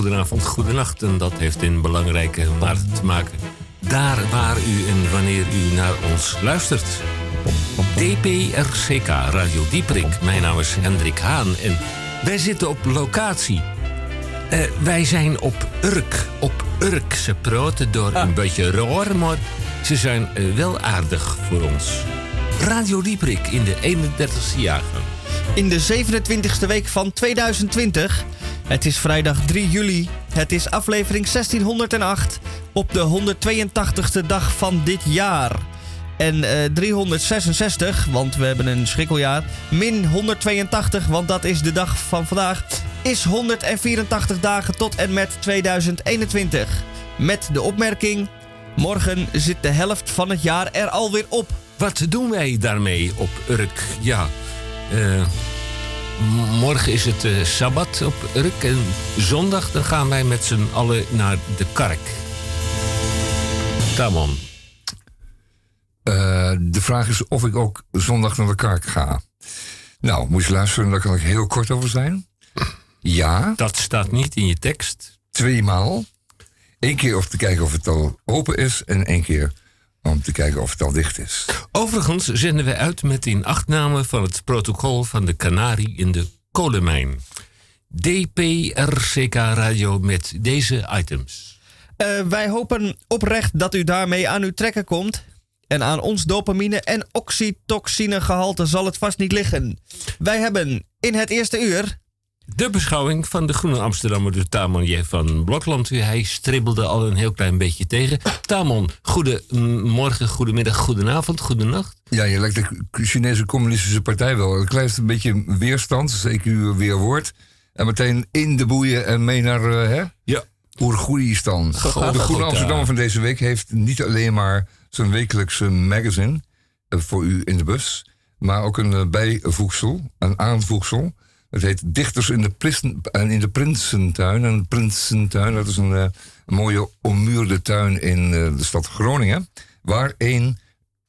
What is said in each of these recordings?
Goedenavond, goedenacht. En dat heeft in belangrijke mate te maken. Daar waar u en wanneer u naar ons luistert. DPRCK Radio Dieprik. Mijn naam is Hendrik Haan en wij zitten op locatie. Eh, wij zijn op Urk. Op Urk. Ze praten door een beetje roer, maar ze zijn eh, wel aardig voor ons. Radio Dieprik in de 31ste jaargang. In de 27e week van 2020. Het is vrijdag 3 juli. Het is aflevering 1608 op de 182e dag van dit jaar. En eh, 366, want we hebben een schrikkeljaar. Min 182, want dat is de dag van vandaag. Is 184 dagen tot en met 2021. Met de opmerking: morgen zit de helft van het jaar er alweer op. Wat doen wij daarmee op Urk? Ja, eh, morgen is het eh, Sabbat op Urk en zondag dan gaan wij met z'n allen naar de kark. Tamon. Eh, de vraag is of ik ook zondag naar de kerk ga. Nou, moet je luisteren, daar kan ik heel kort over zijn. Ja, Dat staat niet in je tekst. tweemaal. Eén keer om te kijken of het al open is en één keer om te kijken of het al dicht is. Overigens zenden wij uit met inachtname van het protocol van de Canarie in de kolenmijn. DPRCK Radio met deze items. Eh, wij hopen oprecht dat u daarmee aan uw trekken komt. En aan ons dopamine- en oxytoxinegehalte zal het vast niet liggen. Wij hebben in het eerste uur. De beschouwing van de Groene Amsterdammer door Tamon J. van Blokland. Hij stribbelde al een heel klein beetje tegen. Tamon, goedemorgen, goedemiddag, goedenavond, goedenacht. Ja, je lijkt de Chinese communistische partij wel. Het krijgt een beetje weerstand, zeker u weer woord. En meteen in de boeien en mee naar, eh hè? Ja. Oergoeistan. De Groene Amsterdammer van deze week heeft niet alleen maar zijn wekelijkse magazine eh, voor u in de bus, maar ook een eh, bijvoegsel, een aanvoegsel. Het heet Dichters in de, Pristen, en in de Prinsentuin. En Prinsentuin, dat is een, eh, een mooie ommuurde tuin in eh, de stad Groningen, waar een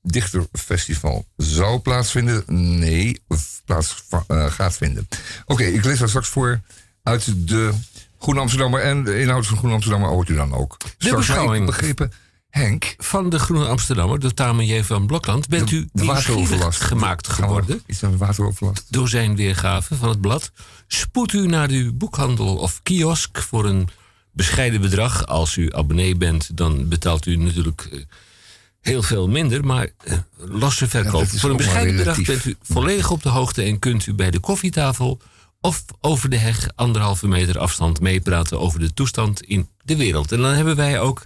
dichterfestival zou plaatsvinden. Nee, plaats eh, gaat vinden. Oké, ik lees dat straks voor uit de Groene Amsterdammer. En de inhoud van Groene Amsterdammer hoort u dan ook. Straks, maar ik beschouwing. begrepen, Henk, Van de Groene Amsterdammer door J. van Blokland. Bent de, u de wateroverlast. gemaakt geworden? Is een wateroverlast? door zijn weergave van het blad. Spoed u naar uw boekhandel of kiosk voor een bescheiden bedrag. Als u abonnee bent, dan betaalt u natuurlijk eh, heel veel minder. Maar eh, losse verkoop. voor een bescheiden bedrag bent u volledig op de hoogte en kunt u bij de koffietafel of over de heg anderhalve meter afstand meepraten over de toestand in de wereld. En dan hebben wij ook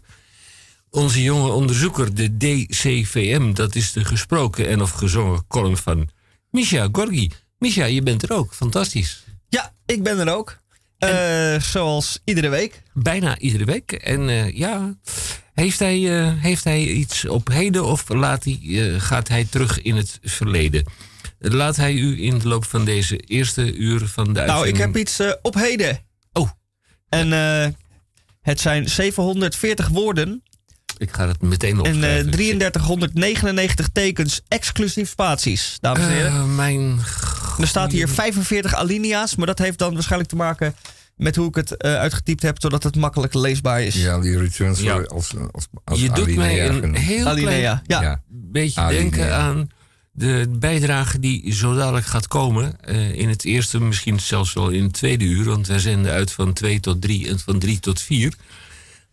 onze jonge onderzoeker, de DCVM. Dat is de gesproken en of gezongen column van Misha Gorgi. Misha, je bent er ook. Fantastisch. Ja, ik ben er ook. Eh, zoals iedere week. Bijna iedere week. En eh, ja, heeft hij, eh, heeft hij iets op heden of laat hij, gaat hij terug in het verleden? Laat hij u in de loop van deze eerste uur van de Nou, ik uitzending... heb iets op heden. Oh, En het zijn 740 woorden ik ga het meteen en opschrijven. eh 3399 tekens, exclusief spaties, dames en heren. Eh, mijn... er staat hier 45 alinea's, maar dat heeft dan waarschijnlijk te maken met hoe ik het eh, uitgetypt heb, zodat het makkelijk leesbaar is. Ja, die returns Ja. als, als, als Je doet mij een genoemd. heel klein Alinea, ja. Ja. beetje Alinea. denken aan de bijdrage die zo dadelijk gaat komen. eh, in het eerste, misschien zelfs wel in het tweede uur. Want wij zenden uit van 2 tot 3 en van 3 tot 4.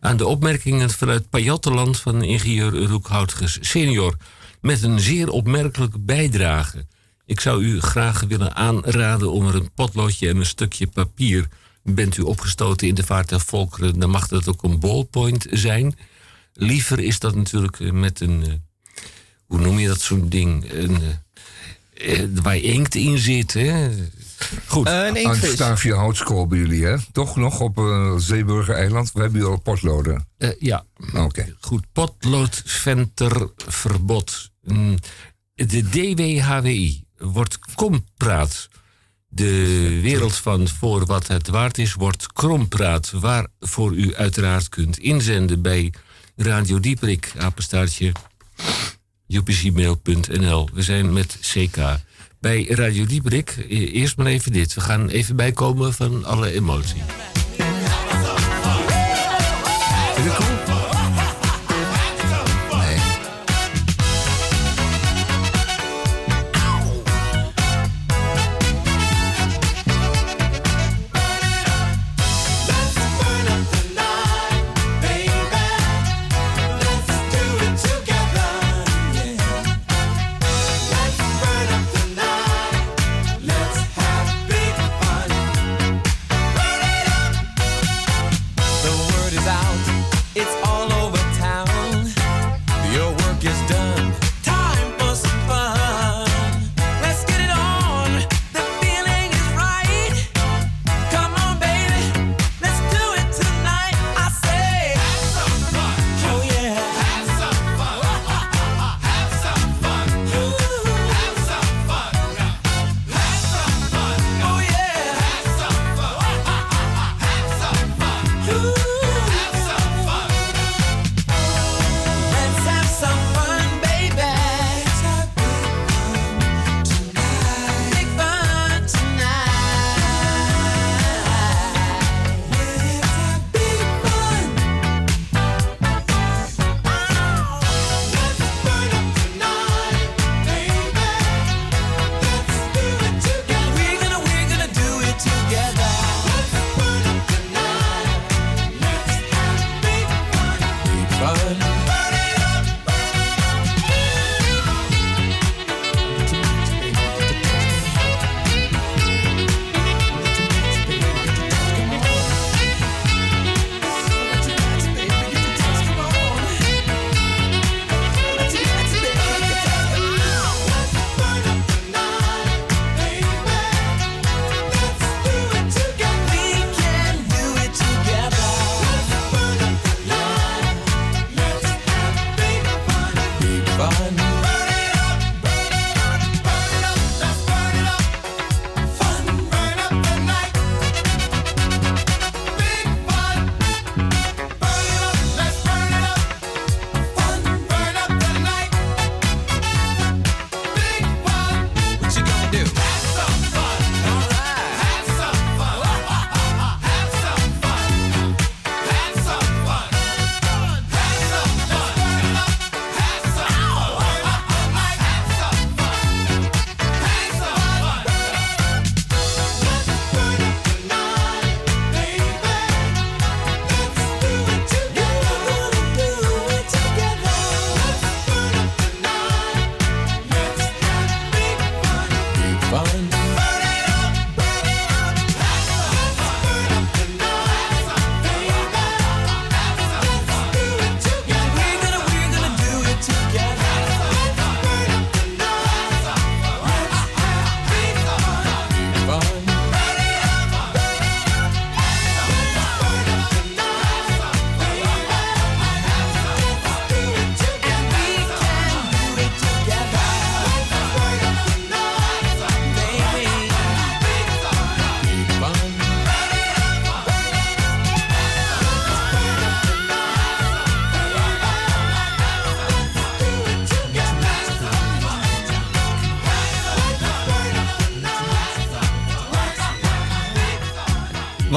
Aan de opmerkingen vanuit Pajottenland van ingenieur Roekhoutges senior. Met een zeer opmerkelijke bijdrage. Ik zou u graag willen aanraden om er een potloodje en een stukje papier. Bent u opgestoten in de vaart der volkeren, dan mag dat ook een ballpoint zijn. Liever is dat natuurlijk eh, met een. eh, hoe noem je dat zo'n ding? Een, eh, waar inkt in zit. Hè? Goed. Eh, een staafje houtskool bij jullie, hè? Toch nog op eh Zeeburger eiland? We hebben hier al potloden. Eh, ja, Oké. goed. Potloodventerverbod. Mm, De DWHWI wordt kompraat. De wereld van voor wat het waard is wordt krompraat. Waarvoor u uiteraard kunt inzenden bij Radio Dieprik, apenstaartje upcmail.nl. We zijn met CK bij Radio Dieprik. E- Eerst maar even dit. We gaan even bijkomen van alle emotie.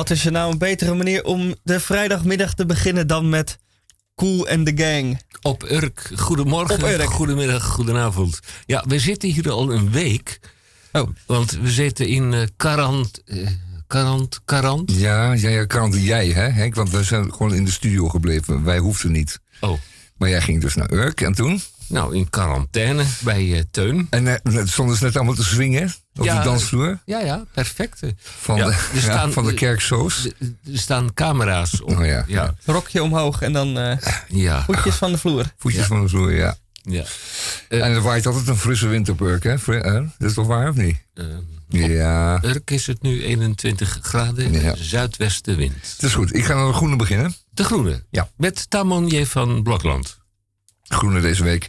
Wat is er nou een betere manier om de vrijdagmiddag te beginnen dan met Cool and the Gang? Op Urk, goedemorgen, Op Urk. goedemiddag, goedenavond. Ja, we zitten hier al een week. Oh. Want we zitten in eh Karant... eh, Karant, Karant? Ja, ja, ja, kan jij, hè, Henk? Want we zijn gewoon in de studio gebleven. Wij hoefden niet. Oh, Maar jij ging dus naar Urk en toen? nou, in quarantaine bij eh, Teun. En eh, stonden ze net allemaal te swingen op Ja, de dansvloer Ja, ja, perfect. Eh, van, ja, de, er ja, staan- van de kerksoos. Er er staan camera's op. Oh ja, ja. Rokje omhoog en dan eh ja, voetjes van de vloer. Voetjes Ja. van de vloer, ja. ja. Eh. en er waait altijd een frisse wind op Urk, hè? Dat is toch waar, of niet? Eh, Ja, Urk is het nu 21 graden, Ja. zuidwestenwind. het is goed. Ik ga naar de groene beginnen. De Groene, Ja. met Tamon J. van Blokland. Groene deze week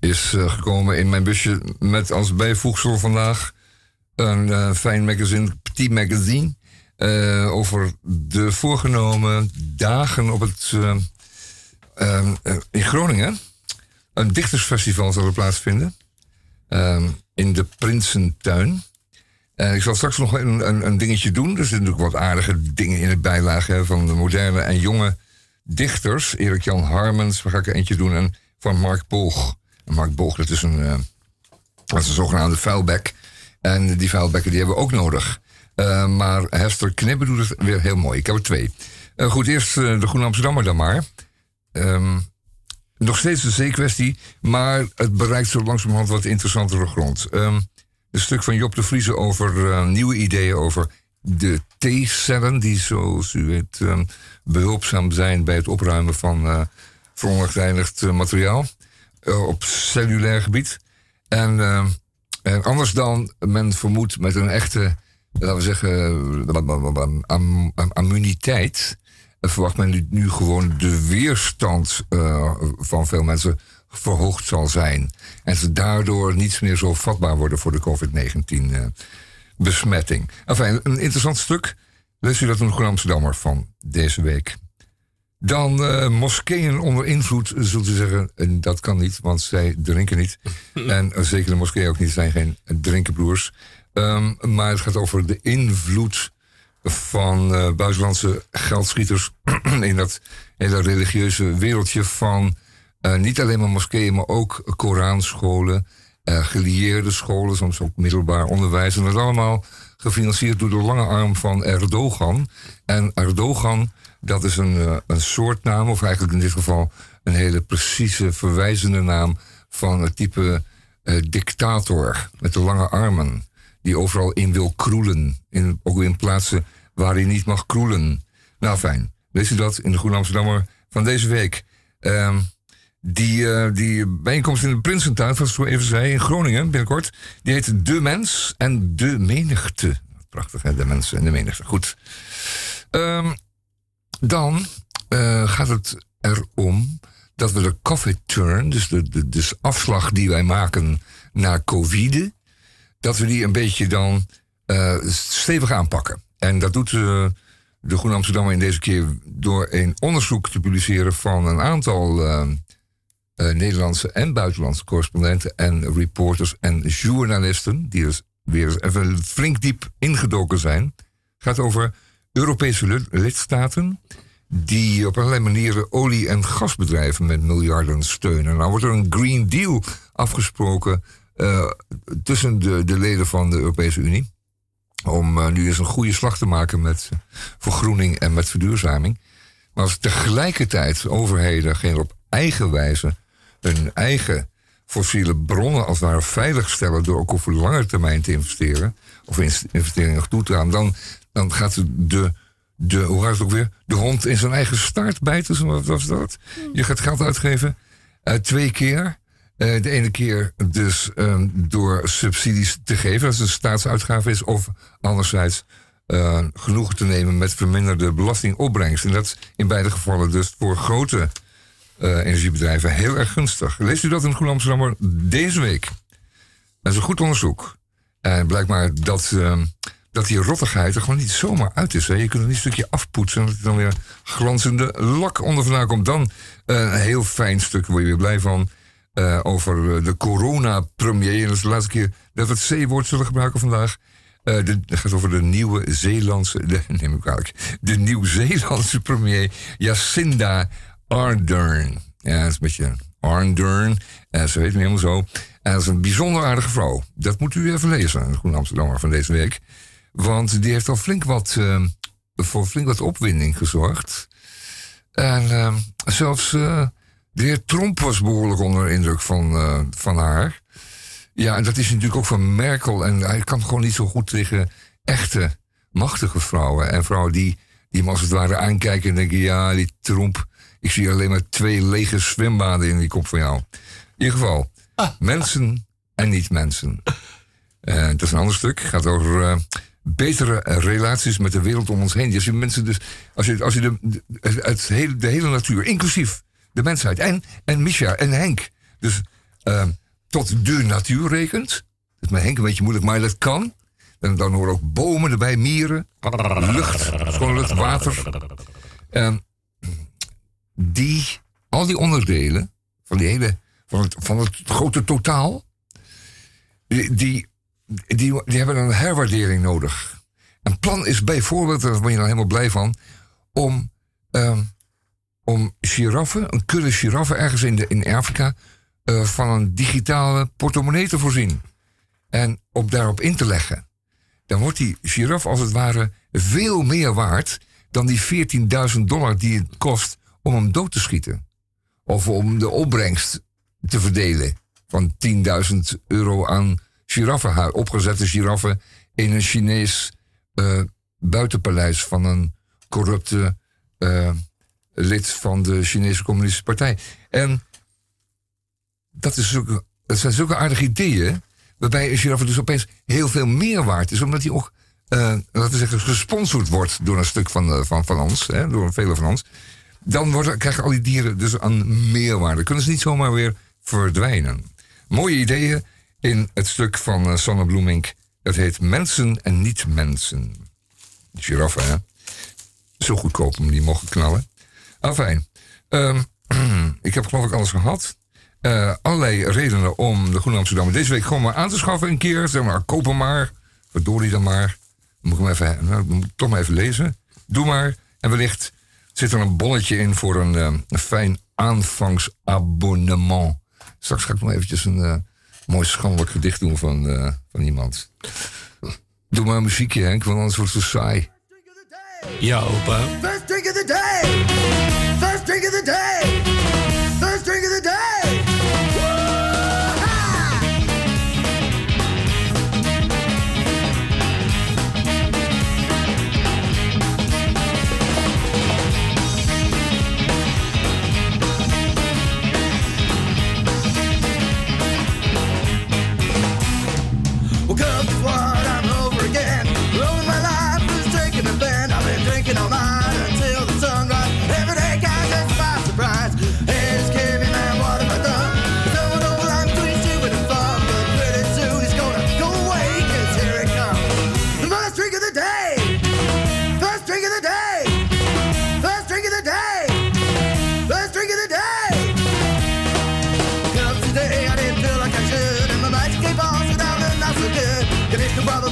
is eh, gekomen in mijn busje met als bijvoegsel vandaag een eh, fijn magazine, Petit Magazine, eh, over de voorgenomen dagen op het, eh, eh, eh, in Groningen. Een dichtersfestival zal er plaatsvinden. ehm, in de Prinsentuin. En ik zal straks nog een, een, een dingetje doen. Er zitten natuurlijk wat aardige dingen in het bijlage van de moderne en jonge dichters. Erik-Jan Harmens, waar ga ik er eentje doen. En van Mark Boog. Mark Boog, dat is een, dat een zogenaamde vuilbek. En die vuilbekken die hebben we ook nodig. Eh, maar Hester Knibbe doet het weer heel mooi. Ik heb er twee. Eh, goed, eerst eh, de Groene Amsterdammer dan maar. Ehm, nog steeds een zeekwestie, maar het bereikt zo langzamerhand wat interessantere grond. Ehm, een stuk van Job de Vrieze over nieuwe ideeën over de T-cellen, die zoals u weet ehm, behulpzaam zijn bij het opruimen van eh, materiaal op cellulair gebied. En, en anders dan men vermoedt met een echte, laten we zeggen, eh, am- immuniteit, eh, verwacht men nu, gewoon de weerstand eh, van veel mensen verhoogd zal zijn. En ze daardoor niets meer zo vatbaar worden voor de COVID-19 eh, besmetting. Enfin, een interessant stuk. Lees u dat in de Amsterdammer van deze week. Dan eh, moskeeën onder invloed, zult u zeggen, eh, dat kan niet, want zij drinken niet. en eh, zeker de moskeeën ook niet, zijn geen drinkenbroers. Ehm, maar het gaat over de invloed van eh, buitenlandse geldschieters in dat hele religieuze wereldje van eh, niet alleen maar moskeeën, maar ook Koranscholen, eh gelieerde scholen, soms ook middelbaar onderwijs. En dat allemaal gefinancierd door de lange arm van Erdogan. En Erdogan, dat is een, eh, een soortnaam, of eigenlijk in dit geval een hele precieze verwijzende naam van het type eh, dictator met de lange armen. Die overal in wil kroelen. In, ook in plaatsen waar hij niet mag kroelen. Nou fijn, lees u dat in de Groene Amsterdammer van deze week. Ehm, die, eh, die bijeenkomst in de Prinsentuin, zoals ik zo even zei, in Groningen binnenkort. Die heet De Mens en de Menigte. Prachtig, hè? De Mens en de Menigte. Goed. Ehm, dan eh, gaat het erom dat we de COVID turn, dus de, dus afslag die wij maken naar COVID, dat we die een beetje dan eh, stevig aanpakken. En dat doet eh, de Groene Amsterdammer in deze keer door een onderzoek te publiceren van een aantal Nederlandse en buitenlandse correspondenten en reporters en journalisten, die dus weer even flink diep ingedoken zijn. gaat over Europese lid- lidstaten die op allerlei manieren olie- en gasbedrijven met miljarden steunen. Nou wordt er een Green Deal afgesproken eh, tussen de, de leden van de Europese Unie. Om eh, nu eens een goede slag te maken met vergroening en met verduurzaming. Maar als tegelijkertijd overheden geen op eigen wijze hun eigen fossiele bronnen als het ware veiligstellen door ook op lange termijn te investeren, of in- investeringen toe te gaan, dan, dan gaat de, de, hoe ook weer, de hond in zijn eigen staart bijten, wat was dat? Je gaat geld uitgeven eh, twee keer. Eh, de ene keer dus ehm, door subsidies te geven, als het een staatsuitgave is, of anderzijds eh, genoegen te nemen met verminderde belastingopbrengst. En dat is in beide gevallen dus voor grote energiebedrijven heel erg gunstig. Leest u dat in Groen Amsterdammer deze week? Dat is een goed onderzoek. En blijkt maar dat, ehm, dat die rottigheid er gewoon niet zomaar uit is. Hè. Je kunt er niet een stukje afpoetsen en dat er dan weer glanzende lak onder vandaan komt. Dan eh, een heel fijn stuk, word je weer blij van. eh, over eh, de corona-premier. En dat is de laatste keer dat we het C-woord zullen gebruiken vandaag. Het gaat over de nieuwe Zeelandse, neem ik kwalijk, de Nieuw-Zeelandse premier Jacinda Ardern. Ja, dat is een beetje Ardern, eh, ze heet me helemaal zo. En dat is een bijzonder aardige vrouw. Dat moet u even lezen, de Groene Amsterdammer van deze week. Want die heeft al flink wat, eh, voor flink wat opwinding gezorgd. En eh, zelfs eh, de heer Trump was behoorlijk onder de indruk van, eh, van haar. Ja, en dat is natuurlijk ook van Merkel. En hij kan gewoon niet zo goed tegen echte machtige vrouwen. En vrouwen die, die hem als het ware aankijken en denken... ja, die Trump, ik zie alleen maar twee lege zwembaden in die kop van jou. In ieder geval, mensen en niet mensen. Eh, dat is een ander stuk. Het gaat over betere relaties met de wereld om ons heen. Als je mensen dus, als je, als je de, de, hele, de hele natuur, inclusief de mensheid en, en Misha en Henk, dus eh, tot de natuur rekent. Dat is met Henk een beetje moeilijk, maar dat kan. En dan horen ook bomen erbij, mieren, lucht, schone lucht, water. En die, al die onderdelen van, die hele, van, het, van het grote totaal, die, die, die hebben een herwaardering nodig. Een plan is bijvoorbeeld, daar ben je dan helemaal blij van, om, ehm, om giraffen, een kudde giraffen ergens in, in Afrika, eh, van een digitale portemonnee te voorzien. En op daarop in te leggen. Dan wordt die giraf als het ware veel meer waard dan die 14.000 dollar die het kost om hem dood te schieten. Of om de opbrengst te verdelen van 10.000 euro aan giraffen, opgezette giraffen in een Chinees eh, buitenpaleis van een corrupte eh, lid van de Chinese Communistische Partij. En dat, is zijn zulke aardige ideeën, waarbij een giraffe dus opeens heel veel meer waard is, omdat hij ook, eh, laten we zeggen, gesponsord wordt door een stuk van, van, van ons, hè, door vele van ons. Dan krijgen al die dieren dus aan meerwaarde. Kunnen ze niet zomaar weer verdwijnen. Mooie ideeën in het stuk van uh, Sanne Bloemink. Dat heet Mensen en niet mensen. Giraffe, hè? Zo goedkoop om die mogen knallen. Afijn. Ehm, ik heb geloof ik alles gehad. Eh, allerlei redenen om de Groene Amsterdam deze week gewoon maar aan te schaffen een keer. Zeg maar, koop hem maar. Verdorie dan maar. Moet ik hem even, nou, moet toch maar even lezen. Doe maar. En wellicht zit er een bonnetje in voor een, eh, een fijn aanvangsabonnement. Straks ga ik nog eventjes een mooi schandelijk gedicht doen van, eh, van iemand. Doe maar een muziekje, Henk, want anders wordt het zo saai. Ja, opa. First drink of the day. First drink of the day.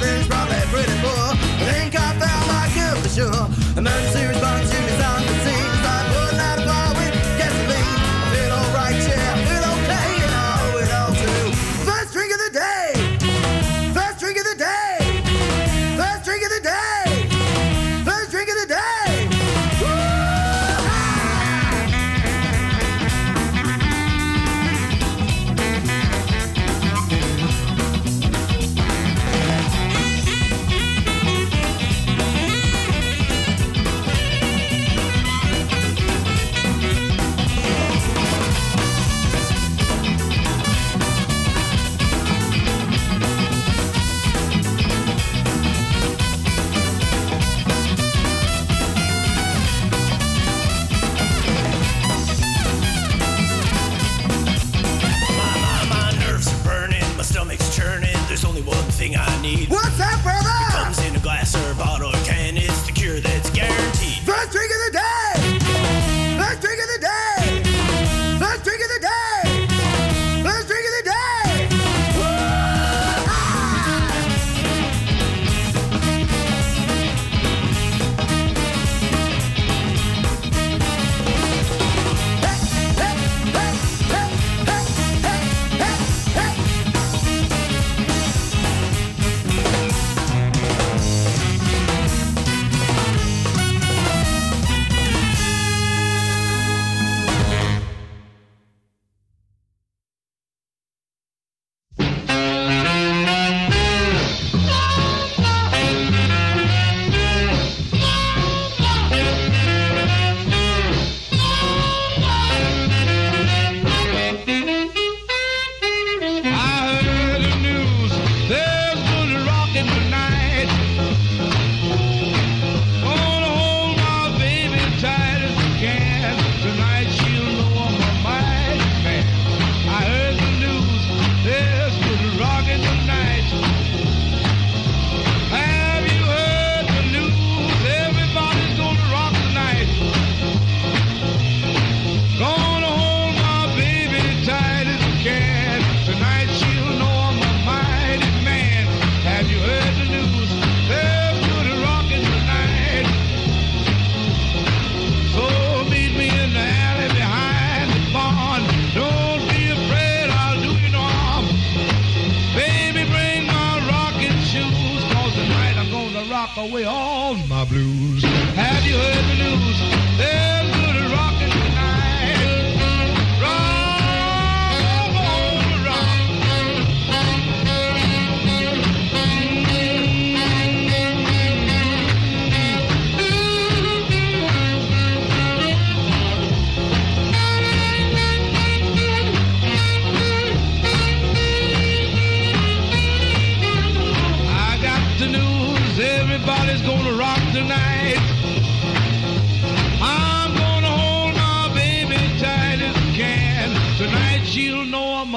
things probably pretty poor. But ain't got that like you for sure.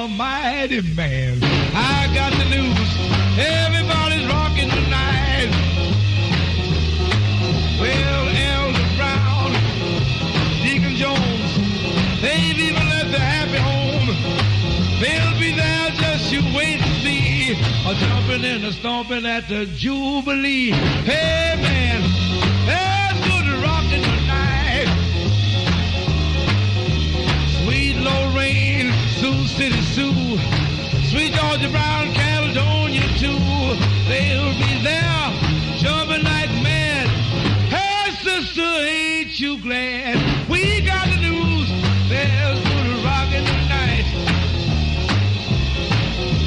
Know I'm a mighty man. I got the news, everybody's rocking tonight. Well, Elder Brown, Deacon Jones, they've even left the happy home. They'll be there, just you wait and see. A jumping and a stomping at the Jubilee. Hey man, Georgia Brown, Caledonia too. They'll be there, like mad. Hey sister, ain't you glad? We got the news, there's.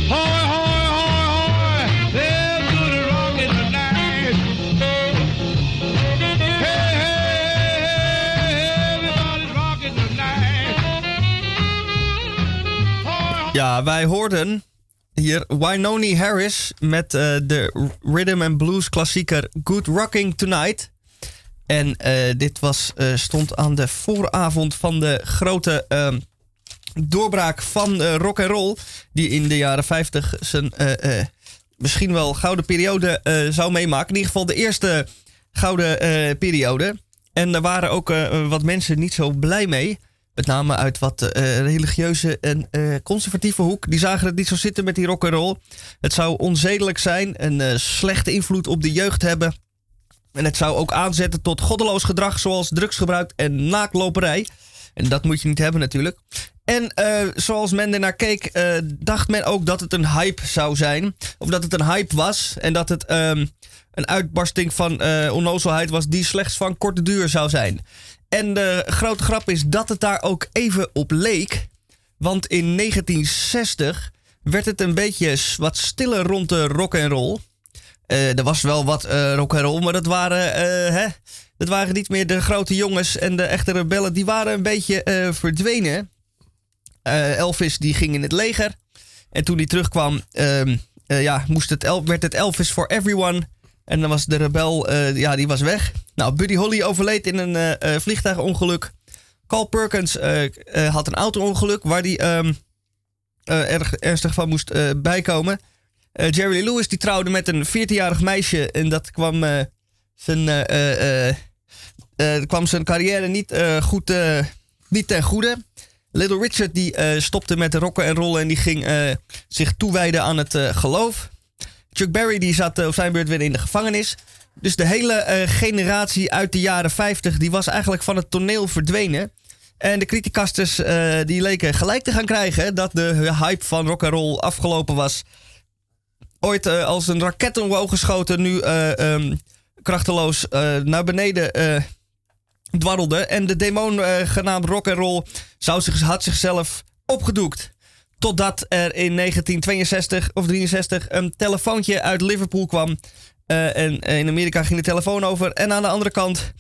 Hoy, hoy, hoy, hoy, there's. Hey, hey, everybody's. Hoy, hoy. Ja, wij hoorden hier Wynoni Harris met eh, de rhythm and blues klassieker Good Rocking Tonight. En eh, dit was, eh, stond aan de vooravond van de grote ehm, doorbraak van rock and roll. Die in de jaren 50 zijn misschien wel gouden periode zou meemaken. In ieder geval de eerste gouden periode. En daar waren ook wat mensen niet zo blij mee. Met name uit wat eh, religieuze en eh, conservatieve hoek. Die zagen het niet zo zitten met die rock and roll. Het zou onzedelijk zijn, een eh, slechte invloed op de jeugd hebben. En het zou ook aanzetten tot goddeloos gedrag zoals drugsgebruik en naakloperij. En dat moet je niet hebben natuurlijk. En zoals men ernaar keek, dacht men ook dat het een hype zou zijn. Of dat het een hype was. En dat het ehm, een uitbarsting van onnozelheid was die slechts van korte duur zou zijn. En de grote grap is dat het daar ook even op leek. Want in 1960 werd het een beetje wat stiller rond de rock and roll. Eh, er was wel wat eh rock and roll, maar dat waren, eh, hè, dat waren niet meer de grote jongens en de echte rebellen. Die waren een beetje verdwenen. Elvis die ging in het leger. En toen hij terugkwam, ehm, eh, ja, moest het werd het Elvis for everyone. En dan was de rebel, eh, ja, die was weg. Nou, Buddy Holly overleed in een eh, vliegtuigongeluk. Carl Perkins had een auto-ongeluk waar hij ehm, eh, erg ernstig van moest bijkomen. Jerry Lee Lewis die trouwde met een 14-jarig meisje en dat kwam, zijn, kwam zijn carrière niet, goed, niet ten goede. Little Richard die stopte met de rocken en rollen en die ging zich toewijden aan het geloof. Chuck Berry die zat eh, op zijn beurt weer in de gevangenis. Dus de hele eh, generatie uit de jaren 50 die was eigenlijk van het toneel verdwenen. En de criticasters eh, die leken gelijk te gaan krijgen dat de hype van rock and roll afgelopen was. Ooit als een raket omhoog geschoten, nu eh, ehm, krachteloos naar beneden dwarrelde. En de demon genaamd rock and roll zou zich, had zichzelf opgedoekt. Totdat er in 1962 of 63 een telefoontje uit Liverpool kwam. Eh, en in Amerika ging de telefoon over. En aan de andere kant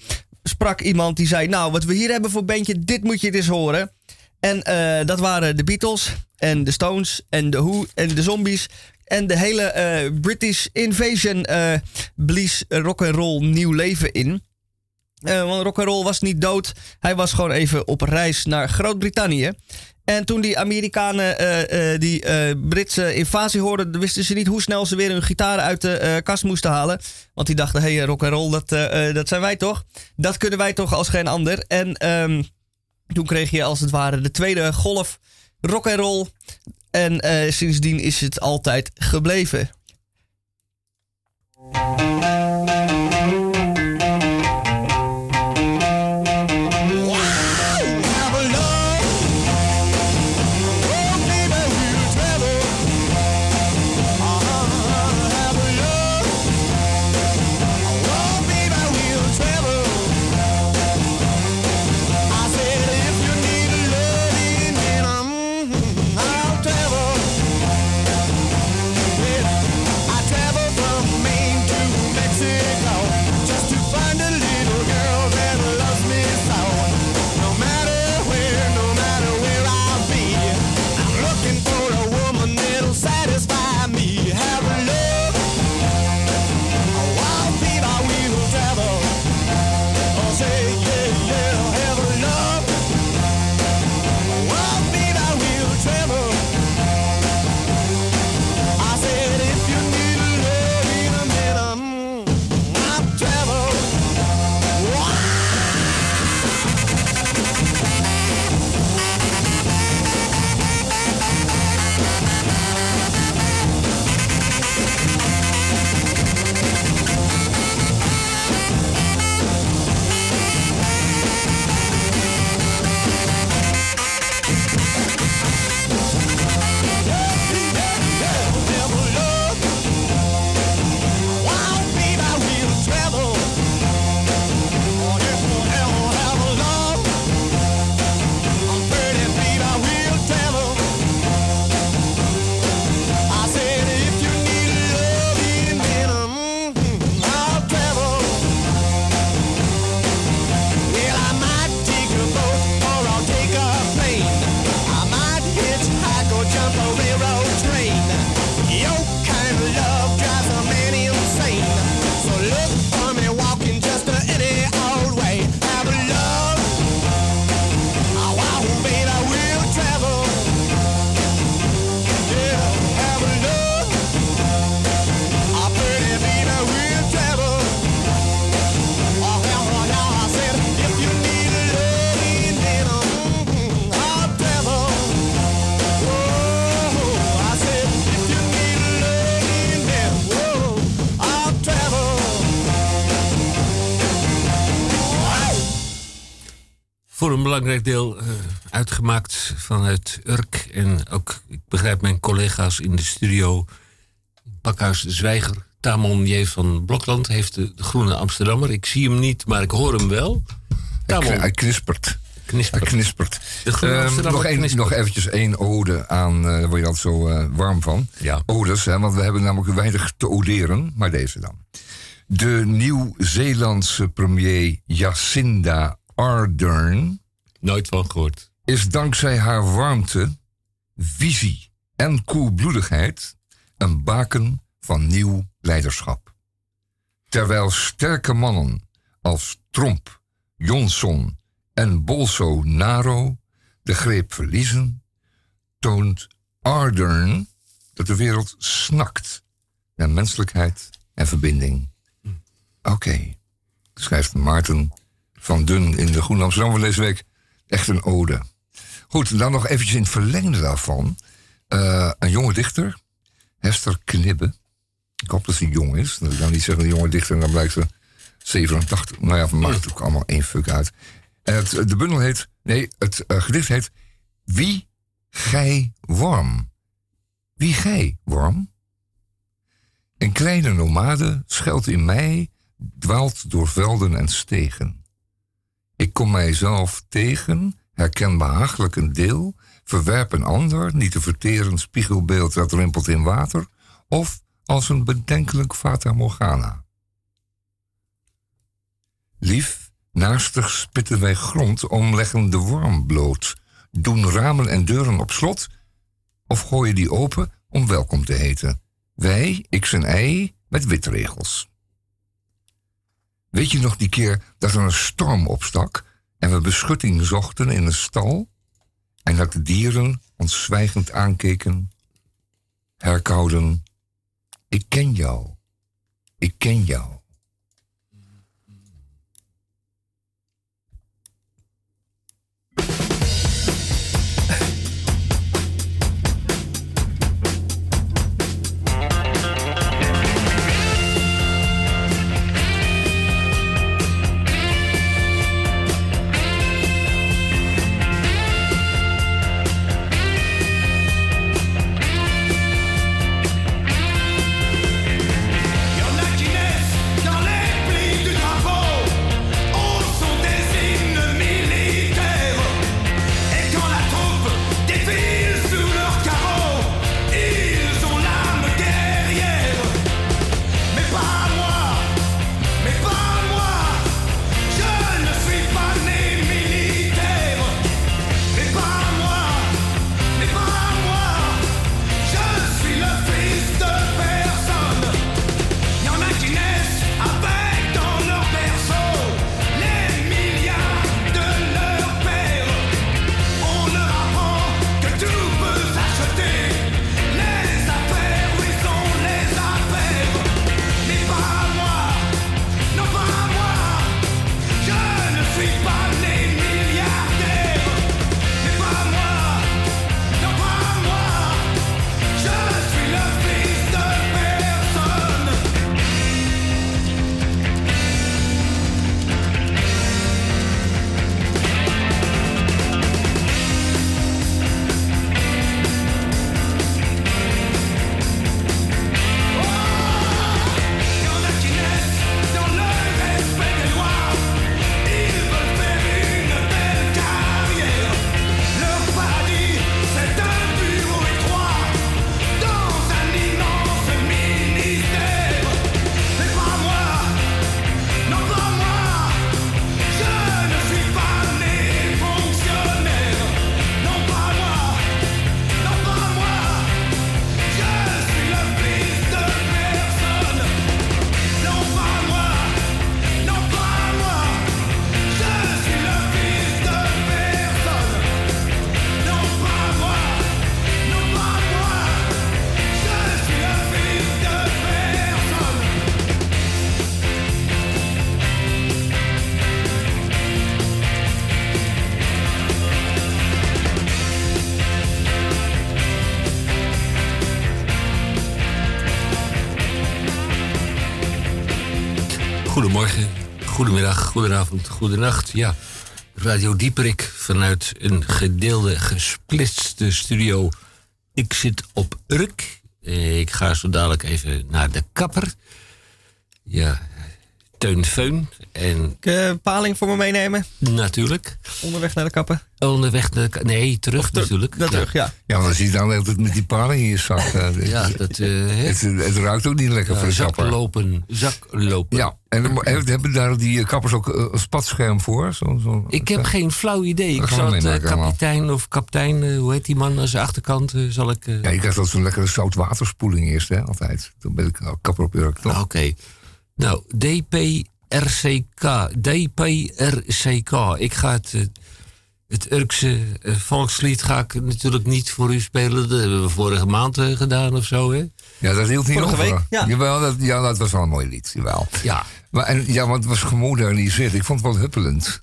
sprak iemand die zei: Nou, wat we hier hebben voor bandje, dit moet je eens horen. En eh, dat waren de Beatles en de Stones en de Who en de Zombies. En de hele eh, British Invasion eh blies rock and roll nieuw leven in. Eh, want rock and roll was niet dood. Hij was gewoon even op reis naar Groot-Brittannië. En toen die Amerikanen eh, eh, die Britse invasie hoorden, wisten ze niet hoe snel ze weer hun gitaren uit de kast moesten halen. Want die dachten, hé, hey, rock and roll, dat, dat zijn wij toch? Dat kunnen wij toch als geen ander. En ehm, toen kreeg je als het ware de tweede golf rock and roll. En sindsdien is het altijd gebleven. Voor een belangrijk deel eh, uitgemaakt vanuit Urk. En ook, ik begrijp mijn collega's in de studio, Pakhuis Zwijger. Tamon J. van Blokland heeft de, de Groene Amsterdammer. Ik zie hem niet, maar ik hoor hem wel. Tamon, Hij knispert. Hij knispert. knispert. De Groene Ehm, Amsterdammer nog, knispert. nog eventjes één ode aan, eh, daar word je altijd zo eh, warm van. Ja. Odes, hè, want we hebben namelijk weinig te oderen, maar deze dan. De Nieuw-Zeelandse premier Jacinda Ardern Nooit van gehoord. is dankzij haar warmte, visie en koelbloedigheid een baken van nieuw leiderschap. Terwijl sterke mannen als Trump, Johnson en Bolsonaro de greep verliezen, toont Ardern dat de wereld snakt naar menselijkheid en verbinding. Oké, schrijft Maarten van Dun in de Groene Amsterdam van deze week. Echt een ode. Goed, dan nog eventjes in het verlengde daarvan. Eh, een jonge dichter, Hester Knibbe. Ik hoop dat ze jong is. Ik dan niet zeggen een jonge dichter en dan blijkt ze 87. Nou ja, maakt het ook allemaal één fuck uit. Het, de bundel heet, nee, het eh, gedicht heet Wie gij worm. Wie gij worm? Een kleine nomade schuilt in mij, dwaalt door velden en stegen. Ik kom mijzelf tegen, herken behagelijk een deel, verwerp een ander, niet te verteren spiegelbeeld dat rimpelt in water, of als een bedenkelijk fata morgana. Lief, naastig spitten wij grond, omleggen de worm bloot, doen ramen en deuren op slot, of gooien die open om welkom te heten. Wij, x en y, met witregels. Weet je nog die keer dat er een storm opstak en we beschutting zochten in een stal? En dat de dieren ons zwijgend aankeken, herkouden. Ik ken jou, ik ken jou. Goedenavond, goedenacht. Ja, Radio Dieperik vanuit een gedeelde, gesplitste studio. Ik zit op Urk. Eh, Ik ga zo dadelijk even naar de kapper. Ja, Teun Feun. En Uh, paling voor me meenemen. natuurlijk, Onderweg naar de kappen. onderweg naar de... Nee, terug Ter- natuurlijk. Dat terug, ja. Ja, maar zie je dan altijd met die paling in je zak. eh, Ja, dat... eh, het, het ruikt ook niet lekker voor de kapper. zaklopen, zaklopen. Ja, en mo- hebben daar die kappers ook eh, een spatscherm voor? Zo, zo, Ik heb geen flauw idee. Ik Dat zal het eh, allemaal. kapitein of kapitein, eh, hoe heet die man aan zijn achterkant, eh, zal ik... eh, Ja, je krijgt altijd zo'n lekkere zoutwaterspoeling eerst, hè, altijd. Dan ben ik al kapper op Urk, toch? Oké. Nou, DPRCK. DPRCK. Ik ga het, eh, het Urkse eh, volkslied ga ik natuurlijk niet voor u spelen. Dat hebben we vorige maand eh, gedaan of zo, hè? Ja, dat hield niet Vorige over. week, ja. Jawel, dat, ja, dat was wel een mooi lied, jawel. Ja. Maar, en, ja, want het was gemoderniseerd. Ik vond het wel huppelend.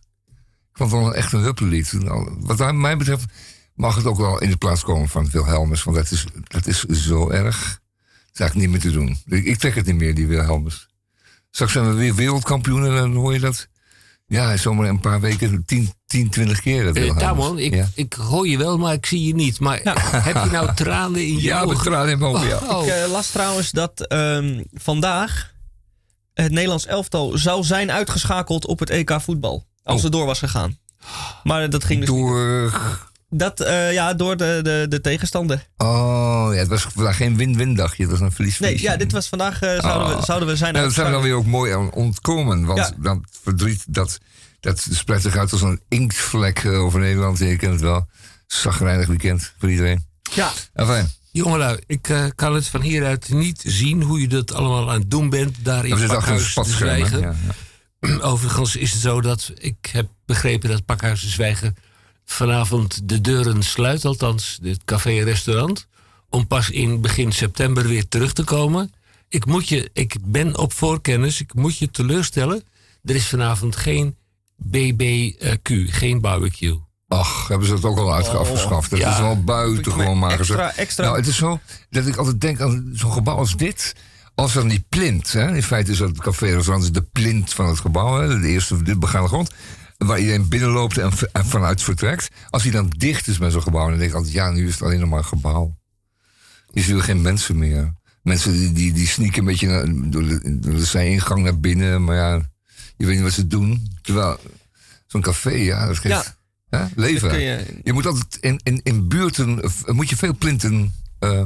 Ik vond het wel echt een huppellied. Nou, wat mij betreft mag het ook wel in de plaats komen van Wilhelmus. Want dat is, dat is zo erg. Dat is eigenlijk niet meer te doen. Ik, ik trek het niet meer, die Wilhelmus. Straks zijn we weer wereldkampioen en dan hoor je dat. Ja, zomaar een paar weken, 10, 10 20 keer. Dat. Tamon, ik, ja. ik hoor je wel, maar ik zie je niet. Maar heb je nou tranen in je Ja, ogen? tranen in mijn ogen, ja. Oh, Ik eh, las trouwens dat ehm, vandaag het Nederlands elftal zou zijn uitgeschakeld op het EK voetbal. Als Oh. het door was gegaan. Maar dat ging dus niet. Door. Dat, eh, ja, door de, de, de tegenstander. Oh, ja, het was vandaag geen win-win dagje. Het was een verlies Nee, ja, dit was vandaag eh, zouden, Oh. we, zouden we zijn Nou, dat zijn we dan weer ook mooi aan ontkomen. Want Ja. dat verdriet, dat, dat spreidt zich uit als een inktvlek eh, over Nederland. Je kent het wel. Zagrijnig weekend voor iedereen. Ja, Enfin, Jongelui, ik eh, kan het van hieruit niet zien hoe je dat allemaal aan het doen bent. Daar in een Pakhuis te? Zwijgen. Ja, ja. Overigens is het zo dat ik heb begrepen dat Pakhuis de Zwijgen vanavond de deuren sluit, althans het café en restaurant, om pas in begin september weer terug te komen. Ik, moet je, ik ben op voorkennis, ik moet je teleurstellen. Er is vanavond geen BBQ, geen barbecue. Ach, hebben ze het ook al uitge- afgeschaft. Dat ja. is wel buitengewoon maar extra, gezegd. extra. Nou, het is zo dat ik altijd denk aan zo'n gebouw als dit. Als dan die plint, hè? in feite is dat het café-restaurant is de plint van het gebouw, hè? de eerste de begaande grond, waar iedereen binnenloopt en, vanuit vertrekt. Als die dan dicht is met zo'n gebouw, dan denk ik altijd, ja, nu is het alleen nog maar een gebouw. Je ziet er geen mensen meer. Mensen die, die, die sneaken een beetje naar, door, de, door de zijingang naar binnen, maar ja, je weet niet wat ze doen. Terwijl zo'n café, ja, dat geeft hè, leven. je- Je moet altijd in, in, in buurten, moet je veel plinten eh,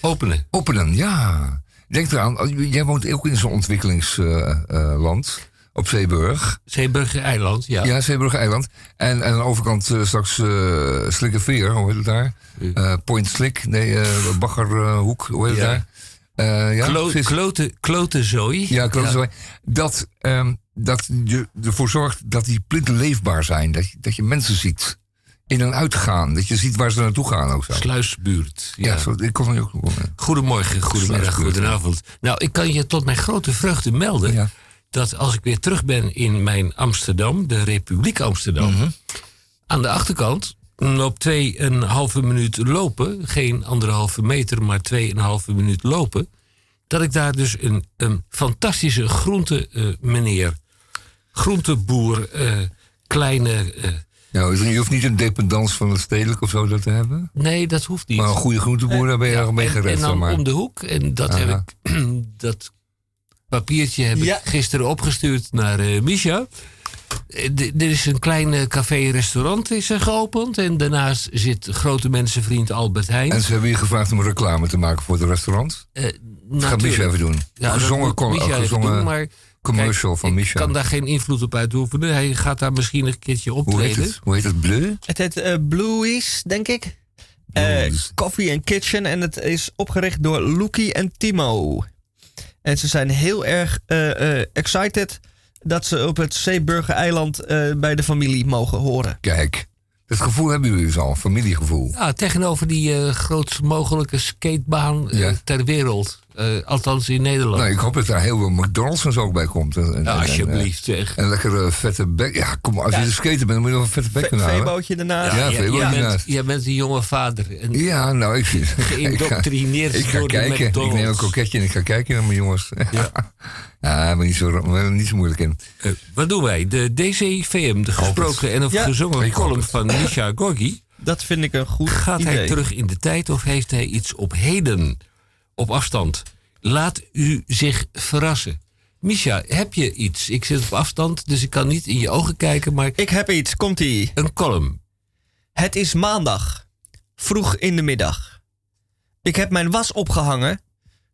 Openen. openen, ja. Denk eraan, als- jij woont ook in zo'n ontwikkelingsland. Op Zeeburg. Zeeburger Eiland, ja. Ja, Zeeburg Eiland. En, en aan de overkant eh, straks eh Slikkerveer, hoe heet het daar? Eh, Point Slik, nee, eh Baggerhoek, hoe heet het Ja. daar? Eh, ja, Klo, precies. klote, klote zooi. Ja, klopt zo. Dat, ehm, dat je ervoor zorgt dat die plinten leefbaar zijn. Dat je, dat je mensen ziet in en uitgaan. Dat je ziet waar ze naartoe gaan ook zo. Sluisbuurt. Ja, Ja. zo, ik kon ook. Goedemorgen, goedemiddag, goedenavond. Nou, ik kan je tot mijn grote vreugde melden Ja. Dat als ik weer terug ben in mijn Amsterdam, de Republiek Amsterdam, Mhm. aan de achterkant, op 2,5 minuut lopen, geen anderhalve meter, maar 2,5 minuut lopen, dat ik daar dus een, een fantastische groente eh, meneer, groenteboer, eh, kleine. eh, Nou, je hoeft niet een dependance van het stedelijk of zo dat te hebben. nee, dat hoeft niet. Maar een goede groenteboer, daar ben je er mee en, en gered. zeg dan maar. om de hoek. En dat, heb ik, dat papiertje heb Ja. ik gisteren opgestuurd naar eh Misha. Eh, Er is een klein café-restaurant is er geopend. En daarnaast zit grote mensenvriend Albert Heijn. En ze hebben je gevraagd om reclame te maken voor het restaurant. Eh, Dat gaat natuurlijk. Misha even doen. Ja, gezongen gezongen doen, maar commercial kijk, van ik Misha. kan daar geen invloed op uitoefenen. Hij gaat daar misschien een keertje Hoe heet optreden. het? Hoe heet het? Bleu? Het heet eh, Bluey's, denk ik. Eh. Coffee and Kitchen. En het is opgericht door Loekie en Timo. En ze zijn heel erg eh, eh, excited dat ze op het Zeeburger eiland eh, bij de familie mogen horen. Kijk, dat gevoel hebben jullie dus al, familiegevoel. Ja, tegenover die eh, grootst mogelijke skatebaan Ja. ter wereld. Eh, althans in Nederland. Nou, ik hoop dat daar heel veel McDonald's en zo ook bij komt. En, en- Nou, en- alsjeblieft, zeg. En, en lekkere vette bek. Ja, kom maar, als je Ja. de skater bent, dan moet je nog een vette bek kunnen halen. Veebootje ernaast. Ja, jij- veel jij, bent, naast. jij bent een jonge vader. En Ja, nou, ik, ik ga, geïndoctrineerd ik ga door de kijken. Ik neem een McDonald's. koketje en ik ga kijken naar mijn jongens. Ja, ja maar niet zo, maar niet zo moeilijk in. Eh, wat doen wij? De DCVM, de gesproken en of Ja. gezongen column van Misha Gorgi. Dat vind ik een goed Gaat idee. hij terug in de tijd of heeft hij iets op heden? Op afstand. Laat u zich verrassen. Misha, heb je iets? Ik zit op afstand, dus ik kan niet in je ogen kijken, maar Ik heb iets, komt-ie. een column. Het is maandag, vroeg in de middag. Ik heb mijn was opgehangen,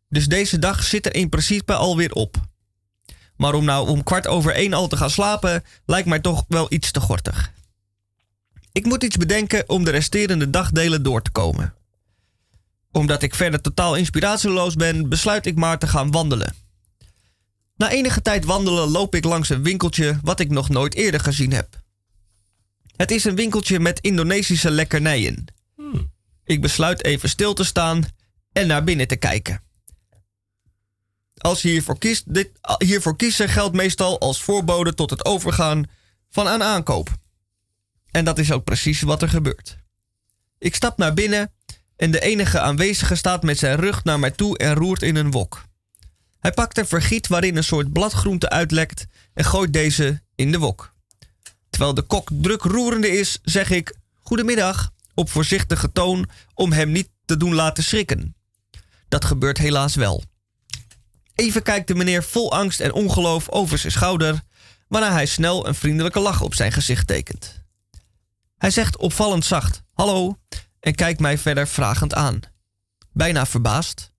dus deze dag zit er in principe alweer op. Maar om nou om kwart over één al te gaan slapen, lijkt mij toch wel iets te gortig. Ik moet iets bedenken om de resterende dagdelen door te komen. Omdat ik verder totaal inspiratieloos ben, besluit ik maar te gaan wandelen. Na enige tijd wandelen loop ik langs een winkeltje wat ik nog nooit eerder gezien heb. Het is een winkeltje met Indonesische lekkernijen. Ik besluit even stil te staan en naar binnen te kijken. Als je hiervoor kiest, dit, hiervoor kiezen geldt meestal als voorbode tot het overgaan van aan aankoop. En dat is ook precies wat er gebeurt. Ik stap naar binnen en de enige aanwezige staat met zijn rug naar mij toe en roert in een wok. Hij pakt een vergiet waarin een soort bladgroente uitlekt en gooit deze in de wok. Terwijl de kok druk roerende is, zeg ik goedemiddag op voorzichtige toon om hem niet te doen laten schrikken. Dat gebeurt helaas wel. Even kijkt de meneer vol angst en ongeloof over zijn schouder, waarna hij snel een vriendelijke lach op zijn gezicht tekent. Hij zegt opvallend zacht hallo en kijkt mij verder vragend aan. Bijna verbaasd.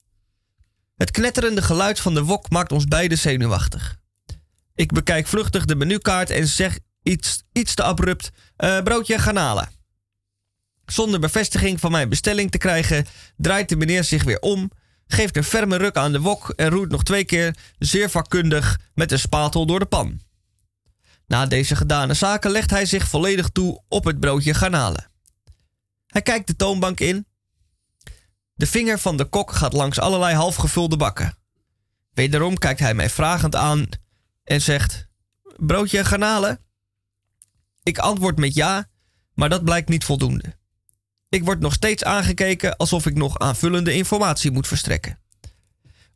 Het knetterende geluid van de wok maakt ons beiden zenuwachtig. Ik bekijk vluchtig de menukaart en zeg iets, iets te abrupt: eh, broodje garnalen. Zonder bevestiging van mijn bestelling te krijgen, draait de meneer zich weer om, geeft een ferme ruk aan de wok en roert nog twee keer zeer vakkundig met een spatel door de pan. Na deze gedane zaken legt hij zich volledig toe op het broodje garnalen. Hij kijkt de toonbank in. De vinger van de kok gaat langs allerlei halfgevulde bakken. Wederom kijkt hij mij vragend aan en zegt: Broodje garnalen? Ik antwoord met ja, maar dat blijkt niet voldoende. Ik word nog steeds aangekeken alsof ik nog aanvullende informatie moet verstrekken.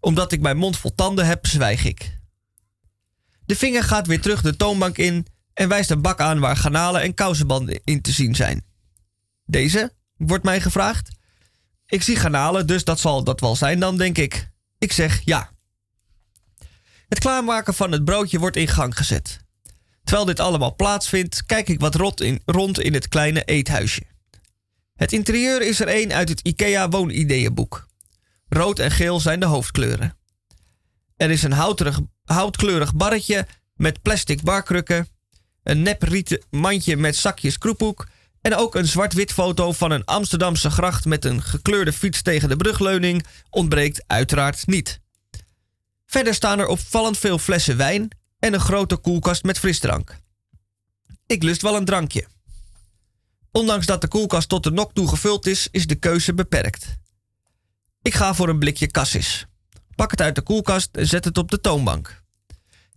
Omdat ik mijn mond vol tanden heb, zwijg ik. De vinger gaat weer terug de toonbank in en wijst een bak aan waar garnalen en kousenbanden in te zien zijn. Deze? wordt mij gevraagd. Ik zie garnalen, dus dat zal dat wel zijn dan, denk ik. Ik zeg ja. Het klaarmaken van het broodje wordt in gang gezet. Terwijl dit allemaal plaatsvindt, kijk ik wat rot in, rond in het kleine eethuisje. Het interieur is er een uit het IKEA woonideeënboek. Rood en geel zijn de hoofdkleuren. Er is een houtkleurig barretje met plastic barkrukken, een nep rieten mandje met zakjes kroephoek en ook een zwart-wit foto van een Amsterdamse gracht met een gekleurde fiets tegen de brugleuning ontbreekt uiteraard niet. Verder staan er opvallend veel flessen wijn en een grote koelkast met frisdrank. Ik lust wel een drankje. Ondanks dat de koelkast tot de nok toe gevuld is, is de keuze beperkt. Ik ga voor een blikje cassis. Pak het uit de koelkast en zet het op de toonbank.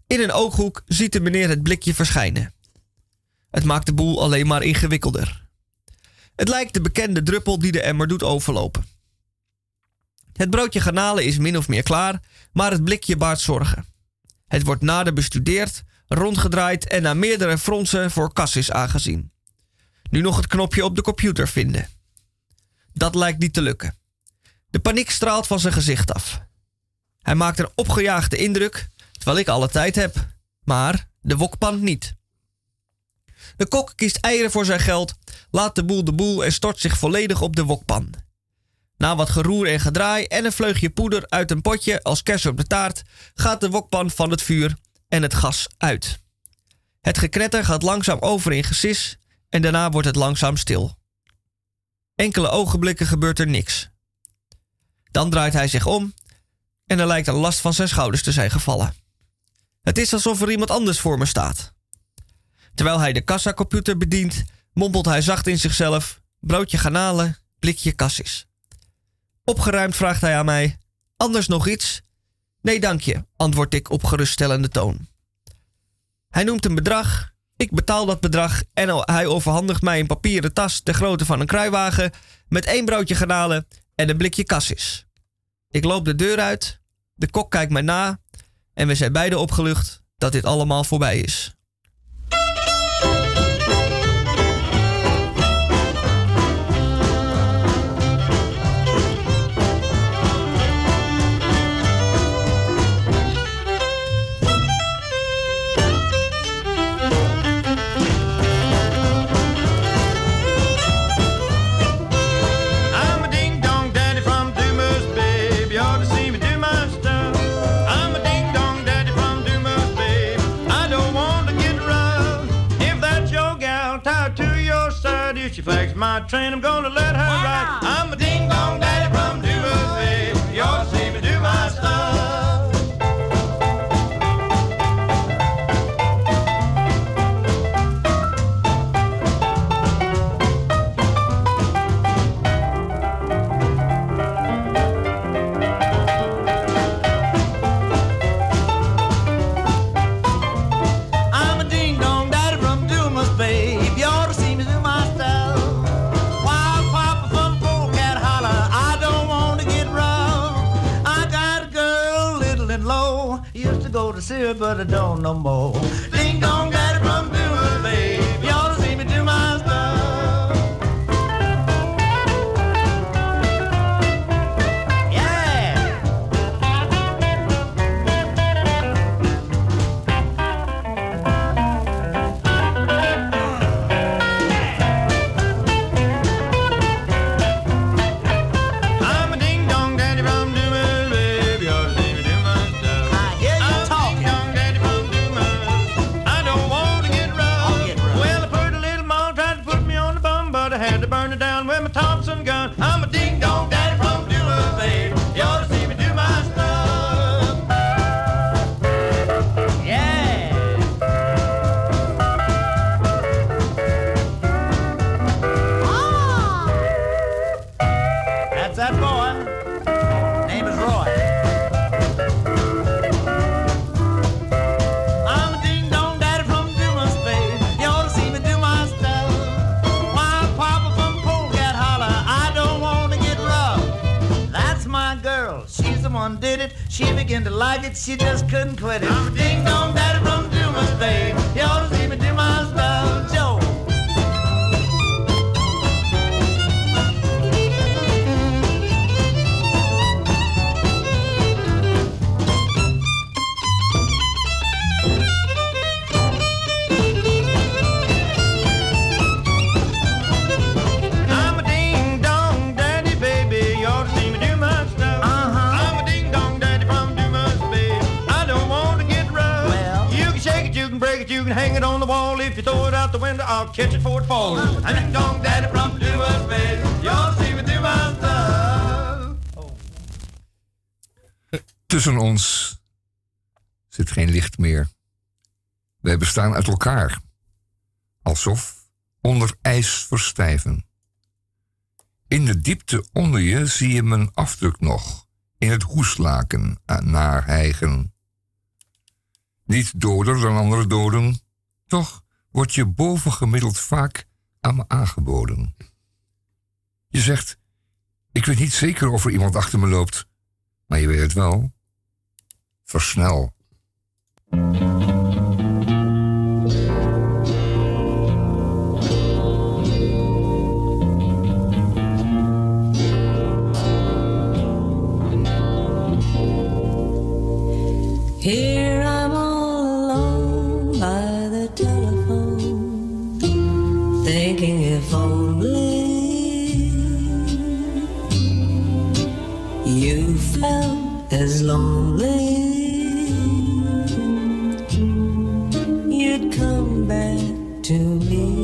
In een ooghoek ziet de meneer het blikje verschijnen. Het maakt de boel alleen maar ingewikkelder. Het lijkt de bekende druppel die de emmer doet overlopen. Het broodje garnalen is min of meer klaar, maar het blikje baart zorgen. Het wordt nader bestudeerd, rondgedraaid en na meerdere fronsen voor cassis aangezien. Nu nog het knopje op de computer vinden. Dat lijkt niet te lukken. De paniek straalt van zijn gezicht af. Hij maakt een opgejaagde indruk, terwijl ik alle tijd heb. Maar de wokpan niet. De kok kiest eieren voor zijn geld, laat de boel de boel en stort zich volledig op de wokpan. Na wat geroer en gedraai en een vleugje poeder uit een potje als kers op de taart, gaat de wokpan van het vuur en het gas uit. Het geknetter gaat langzaam over in gesis en daarna wordt het langzaam stil. Enkele ogenblikken gebeurt er niks. Dan draait hij zich om en er lijkt een last van zijn schouders te zijn gevallen. Het is alsof er iemand anders voor me staat. Terwijl hij de kassacomputer bedient, mompelt hij zacht in zichzelf: broodje garnalen, blikje cassis. Opgeruimd vraagt hij aan mij: Anders nog iets? Nee, dank je, antwoord ik op geruststellende toon. Hij noemt een bedrag, ik betaal dat bedrag en hij overhandigt mij een papieren tas de grootte van een kruiwagen met één broodje garnalen en een blikje cassis. Ik loop de deur uit, de kok kijkt mij na en we zijn beide opgelucht dat dit allemaal voorbij is. Flags my train, I'm gonna let her ride. I'm a ding dong daddy but I don't no more. Began to like it. She just couldn't quit it. I'm a ding dong daddy from Dumas, babe. Wall. If you throw out the I'll catch it it falls. From Dumas, babe. You ought to see me do my stuff. Tussen ons zit geen licht meer. Wij bestaan uit elkaar. Alsof onder ijs verstijven. In de diepte onder je zie je mijn afdruk nog. In het hoeslaken naar hijgen. Niet doder dan andere doden. Toch word je bovengemiddeld vaak aan me aangeboden. Je zegt, ik weet niet zeker of er iemand achter me loopt. Maar je weet het wel. Versnel. Here felt as lonely, you'd come back to me.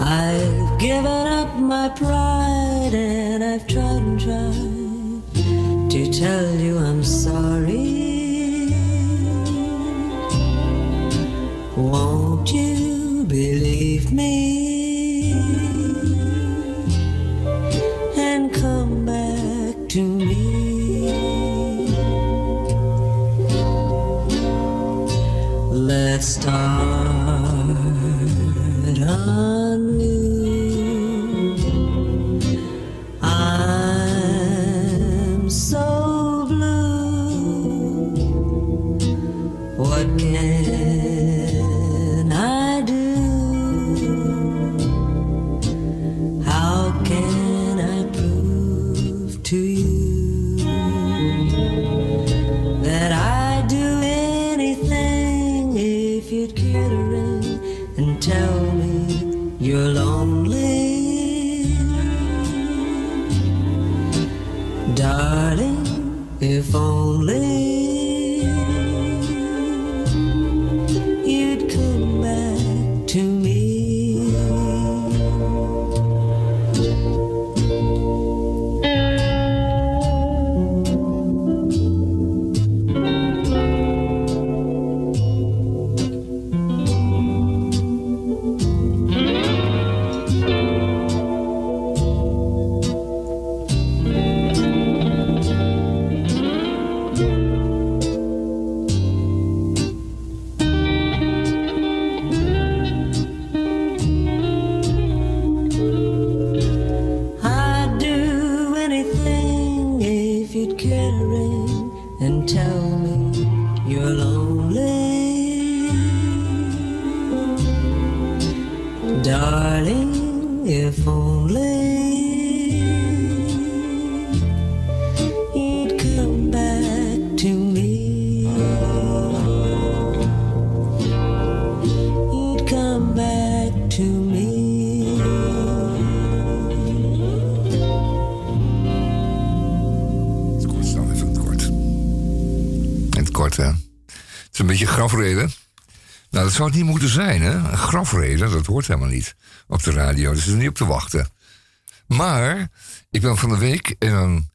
I've given up my pride and I've tried and tried to tell you I'm sorry. Won't you believe me? that. Het is een beetje grafreden. Nou, dat zou het niet moeten zijn, hè. Een grafreden, dat hoort helemaal niet op de radio. Dus er is niet op te wachten. Maar, ik ben van de week in een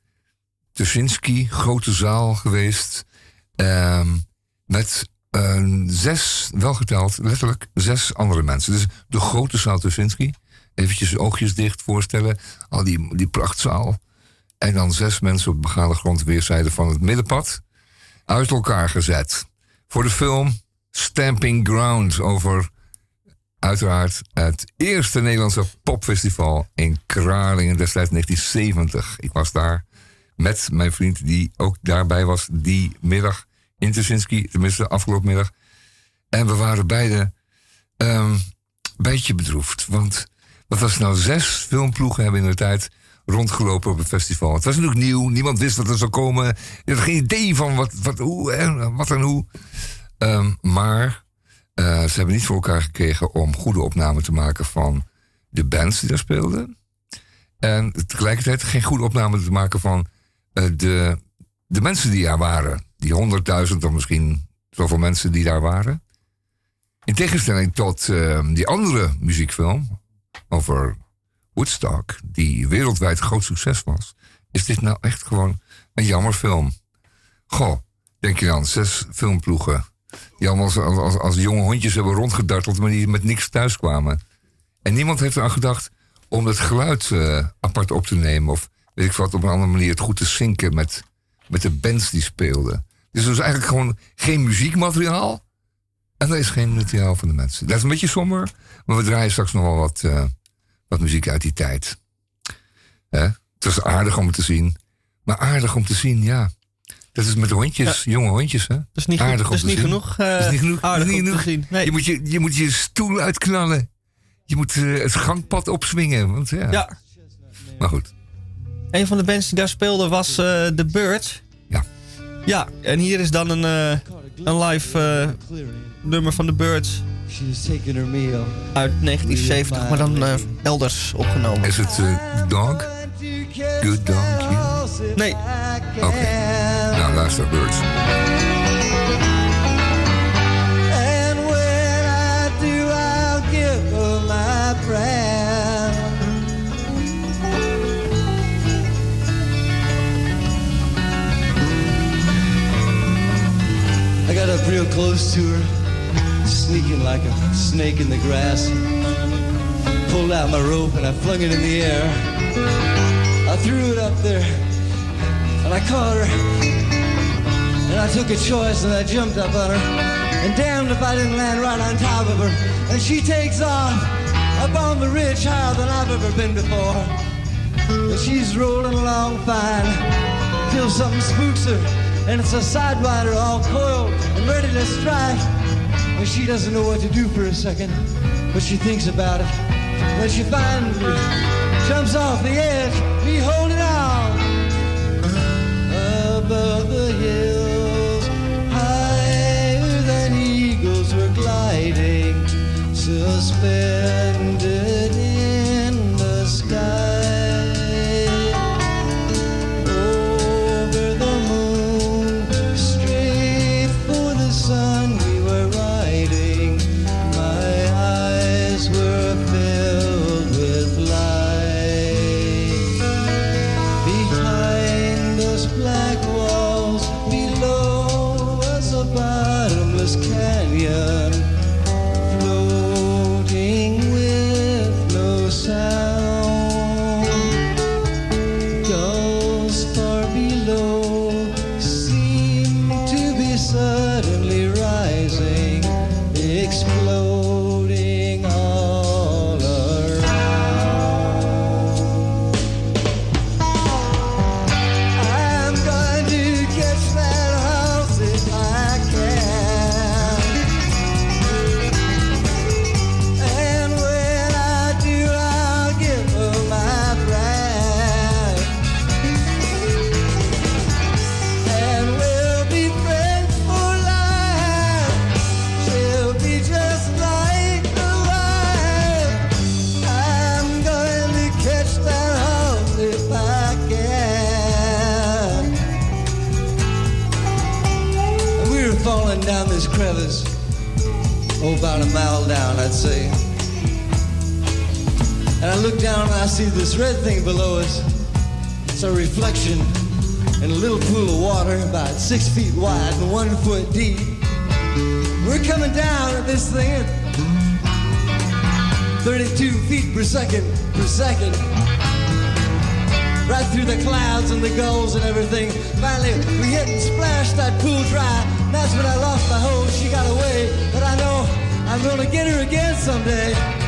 Tuschinski grote zaal geweest. ehm, met zes, wel geteld, letterlijk zes andere mensen. Dus de grote zaal Tuschinski. Eventjes oogjes dicht voorstellen. Al die, die prachtzaal. En dan zes mensen op begane grond weerszijden van het middenpad. Uit elkaar gezet. Voor de film Stamping Ground over uiteraard het eerste Nederlandse popfestival in Kralingen destijds 1970. Ik was daar met mijn vriend die ook daarbij was die middag in Tuschinski, tenminste afgelopen middag. En we waren beide ehm, een beetje bedroefd. Want wat was nou zes filmploegen hebben in de tijd rondgelopen op het festival. Het was natuurlijk nieuw, niemand wist wat er zou komen. Je had geen idee van wat, wat, hoe, en wat en hoe. Ehm, maar eh, ze hebben niet voor elkaar gekregen om goede opnamen te maken van de bands die daar speelden. En tegelijkertijd geen goede opname te maken van eh, de, de mensen die daar waren. Die honderdduizend of misschien zoveel mensen die daar waren. In tegenstelling tot eh, die andere muziekfilm over Woodstock, die wereldwijd groot succes was, is dit nou echt gewoon een jammer film. Goh, denk je dan, zes filmploegen die allemaal als, als, jonge hondjes hebben rondgedarteld, maar die met niks thuis kwamen. En niemand heeft eraan gedacht om het geluid eh, apart op te nemen of weet ik wat, op een andere manier het goed te zinken met, met de bands die speelden. Dus er is eigenlijk gewoon geen muziekmateriaal en er is geen materiaal van de mensen. Dat is een beetje somber, maar we draaien straks nog wel wat, eh, wat muziek uit die tijd. Hè? Het was aardig om het te zien, maar aardig om te zien, ja. Dat is met hondjes, jonge hondjes, hè? Dat is niet, aardig dat is niet genoeg. eh, Dat is niet genoeg. aardig Dat is niet om te genoeg. zien. Nee. Je, moet je, je moet je stoel uitknallen. Je moet eh, het gangpad opswingen. Want, ja. Ja, Maar goed. een van de bands die daar speelde was eh The Birds. Ja. Ja, en hier is dan een, een live nummer van The Birds She was taking her meal. uit 1970, maar dan eh, elders opgenomen. Is het eh, Dog? Good Dog? You? Nee, Oké. Nou, luister, Birds. And when I do, I'll give her my prayer. I got up real close to her, sneaking like a snake in the grass. Pulled out my rope and I flung it in the air. I threw it up there and I caught her. And I took a choice and I jumped up on her. And damned if I didn't land right on top of her. And she takes off up on the ridge higher than I've ever been before. And she's rolling along fine till something spooks her. And it's a sidewinder all coiled and ready to strike. And she doesn't know what to do for a second, but she thinks about it. Then she finally jumps off the edge, see this red thing below us. It's a reflection in a little pool of water about six feet wide and one foot deep. We're coming down at this thing at 32 feet per second per second. Right through the clouds and the gulls and everything. Finally, we hit and splashed that pool dry. That's when I lost my hold. She got away, but I know I'm gonna get her again someday.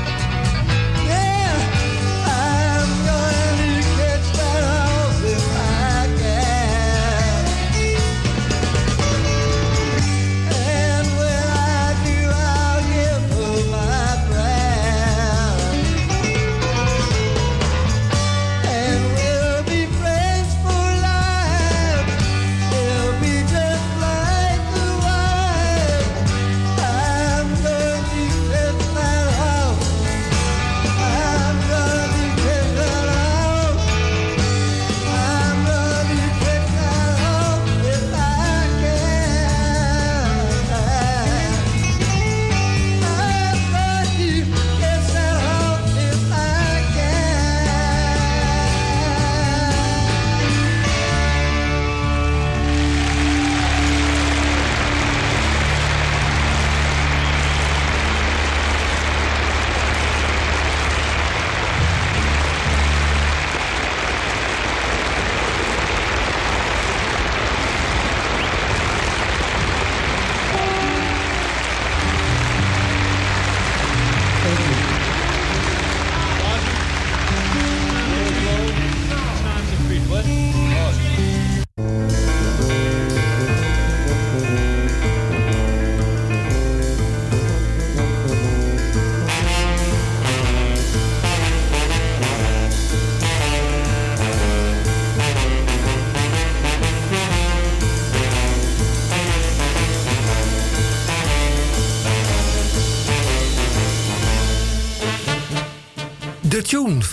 De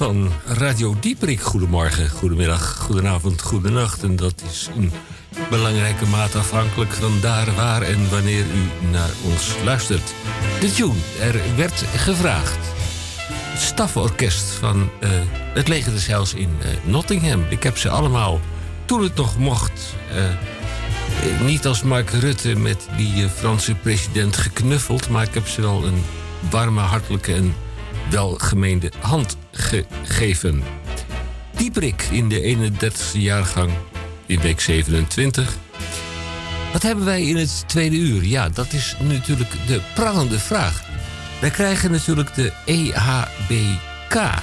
van Radio Dieperik. Goedemorgen, goedemiddag, goedenavond, goedenacht. En dat is in belangrijke mate afhankelijk van daar, waar en wanneer u naar ons luistert. De tune, er werd gevraagd. Het staforkest van eh, het leger des Heils in eh, Nottingham. Ik heb ze allemaal, toen het nog mocht... eh, niet als Mark Rutte met die Franse president geknuffeld... maar ik heb ze wel een warme, hartelijke en welgemeende hand gegeven. Dieprik in de 31e jaargang in week 27. Wat hebben wij in het tweede uur? Ja, dat is natuurlijk de prangende vraag. Wij krijgen natuurlijk de EHBK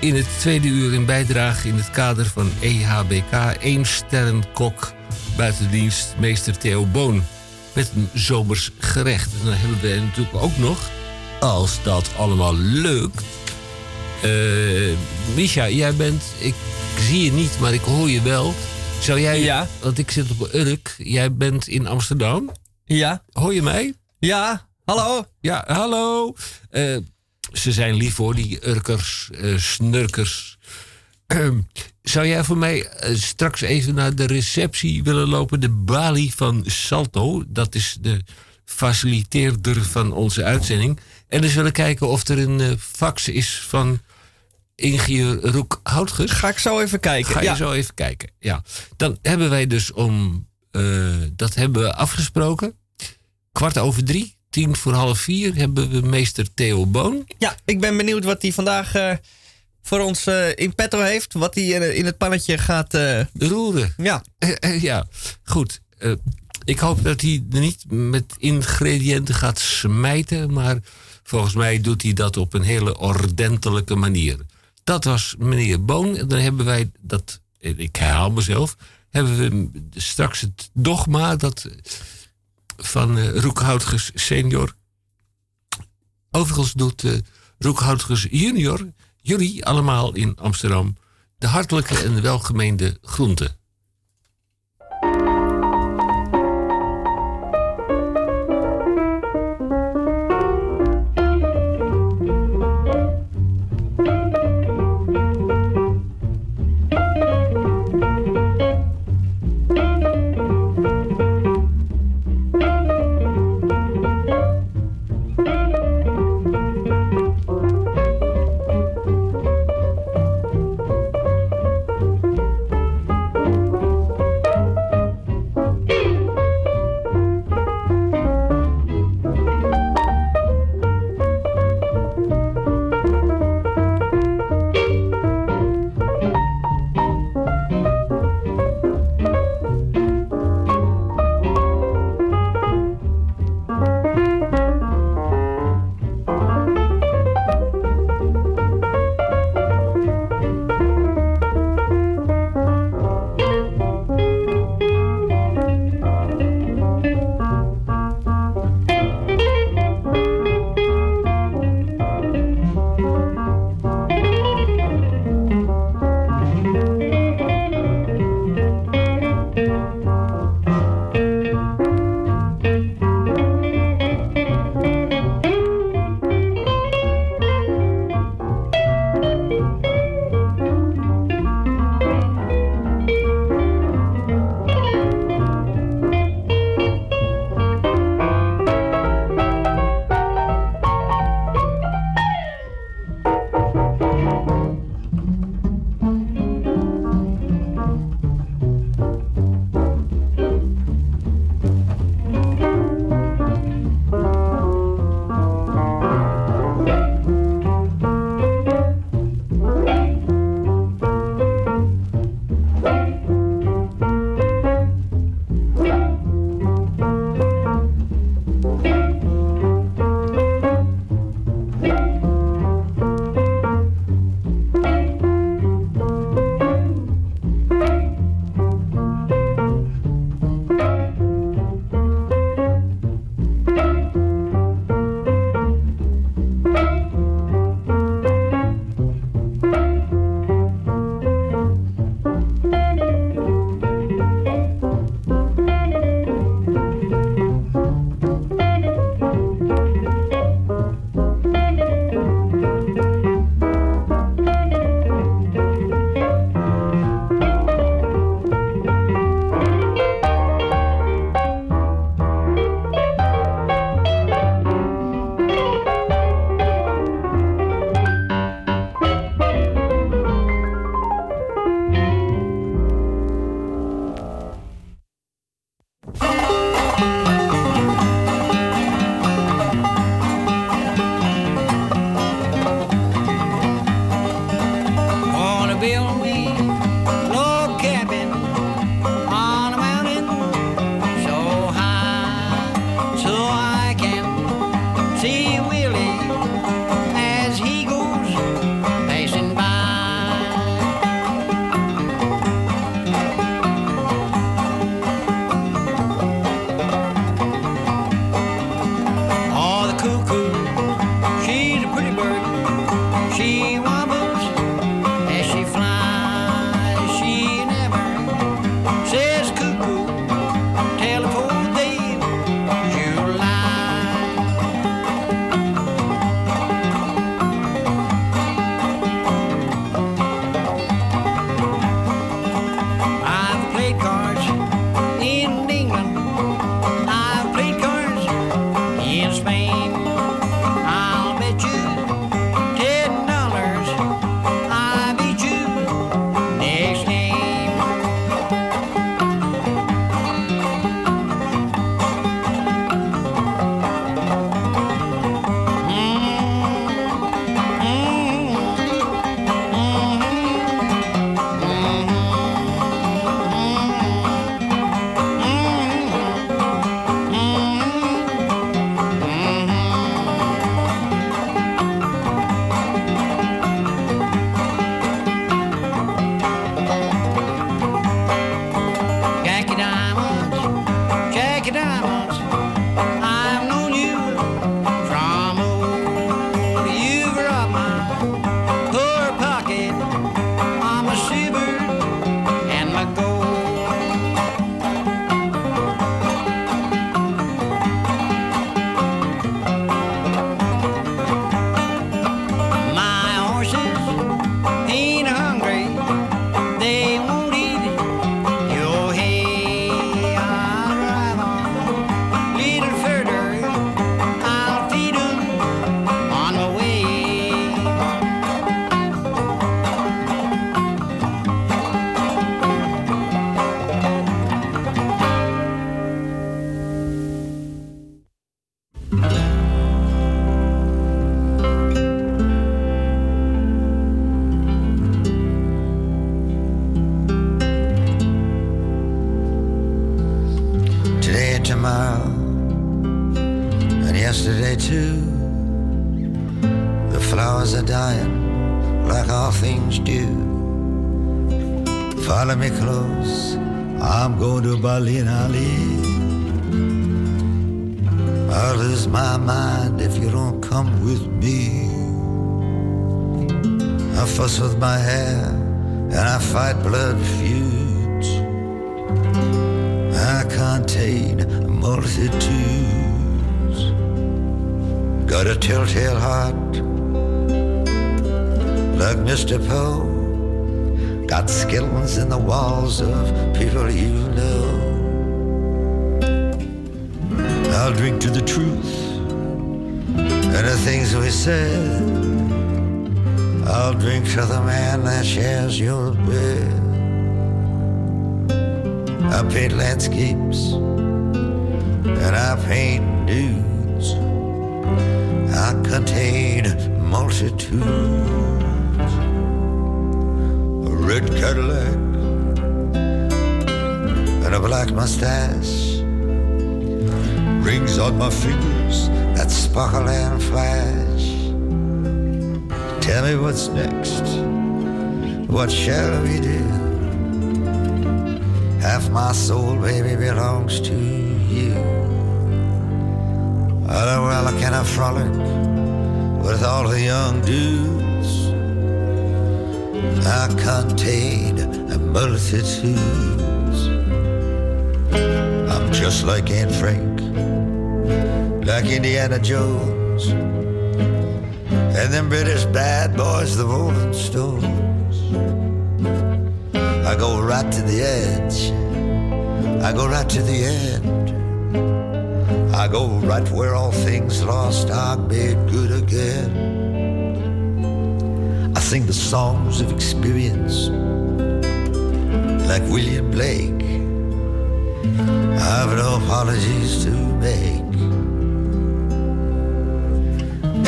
in het tweede uur in bijdrage in het kader van EHBK. één sterrenkok buitendienst, meester Theo Boon. Met een zomers gerecht. En dan hebben we natuurlijk ook nog, als dat allemaal lukt. eh Misha, jij bent, ik zie je niet, maar ik hoor je wel. Zou jij, Ja. want ik zit op Urk, jij bent in Amsterdam. Ja, Hoor je mij? ja, hallo. Ja, hallo. Eh, ze zijn lief hoor, die Urkers, eh, snurkers. Ehm, zou jij voor mij straks even naar de receptie willen lopen? De balie van Salto, dat is de faciliteerder van onze uitzending. En eens willen kijken of er een eh, fax is van ingenieur Roek Houtges. Ga ik zo even kijken. Ga je ja. zo even kijken. Ja. Dan hebben wij dus om. eh, dat hebben we afgesproken. Kwart over drie, tien voor half vier hebben we meester Theo Boon. ja, ik ben benieuwd wat hij vandaag eh, voor ons in petto heeft. Wat hij in, het pannetje gaat... Roeren. ja, ja, goed. Ik hoop dat hij niet met ingrediënten gaat smijten. Maar volgens mij doet hij dat op een hele ordentelijke manier. Dat was meneer Boon. En dan hebben wij dat. Ik herhaal mezelf. Hebben we straks het dogma dat eh, van eh Roekhoutges senior. Overigens doet eh Roekhoutges junior, jullie allemaal in Amsterdam, de hartelijke en welgemeende groenten. Landscapes and I paint dudes. I contain multitudes. A red Cadillac and a black mustache. Rings on my fingers that sparkle and flash. Tell me what's next. What shall we do? My soul, baby, belongs to you. Oh, well, can I frolic with all the young dudes? I contain a multitudes. I'm just like Aunt Frank, like Indiana Jones, and them British bad boys, the Rolling Stones. I go right to the edge. I go right to the end. I go right where all things lost are made good again. I sing the songs of experience like William Blake. I've no apologies to make.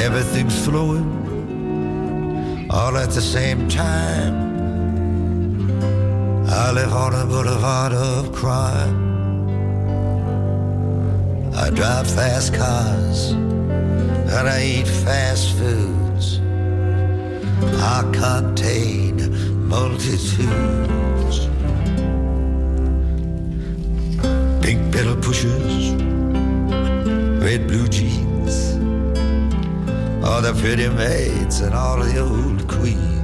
Everything's flowing all at the same time. I live on a boulevard of crime. I drive fast cars and I eat fast foods. I contain multitudes. Pink pedal pushers, red blue jeans. All the pretty maids and all the old queens.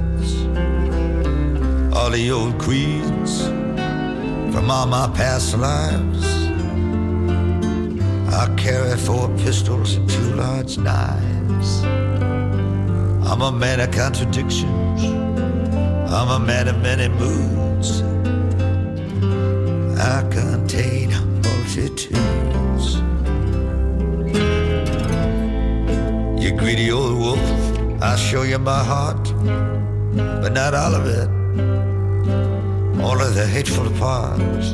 All the old queens from all my past lives. I carry four pistols and two large knives. I'm a man of contradictions. I'm a man of many moods. I contain multitudes. You greedy old wolf, I'll show you my heart, but not all of it. All of the hateful parts.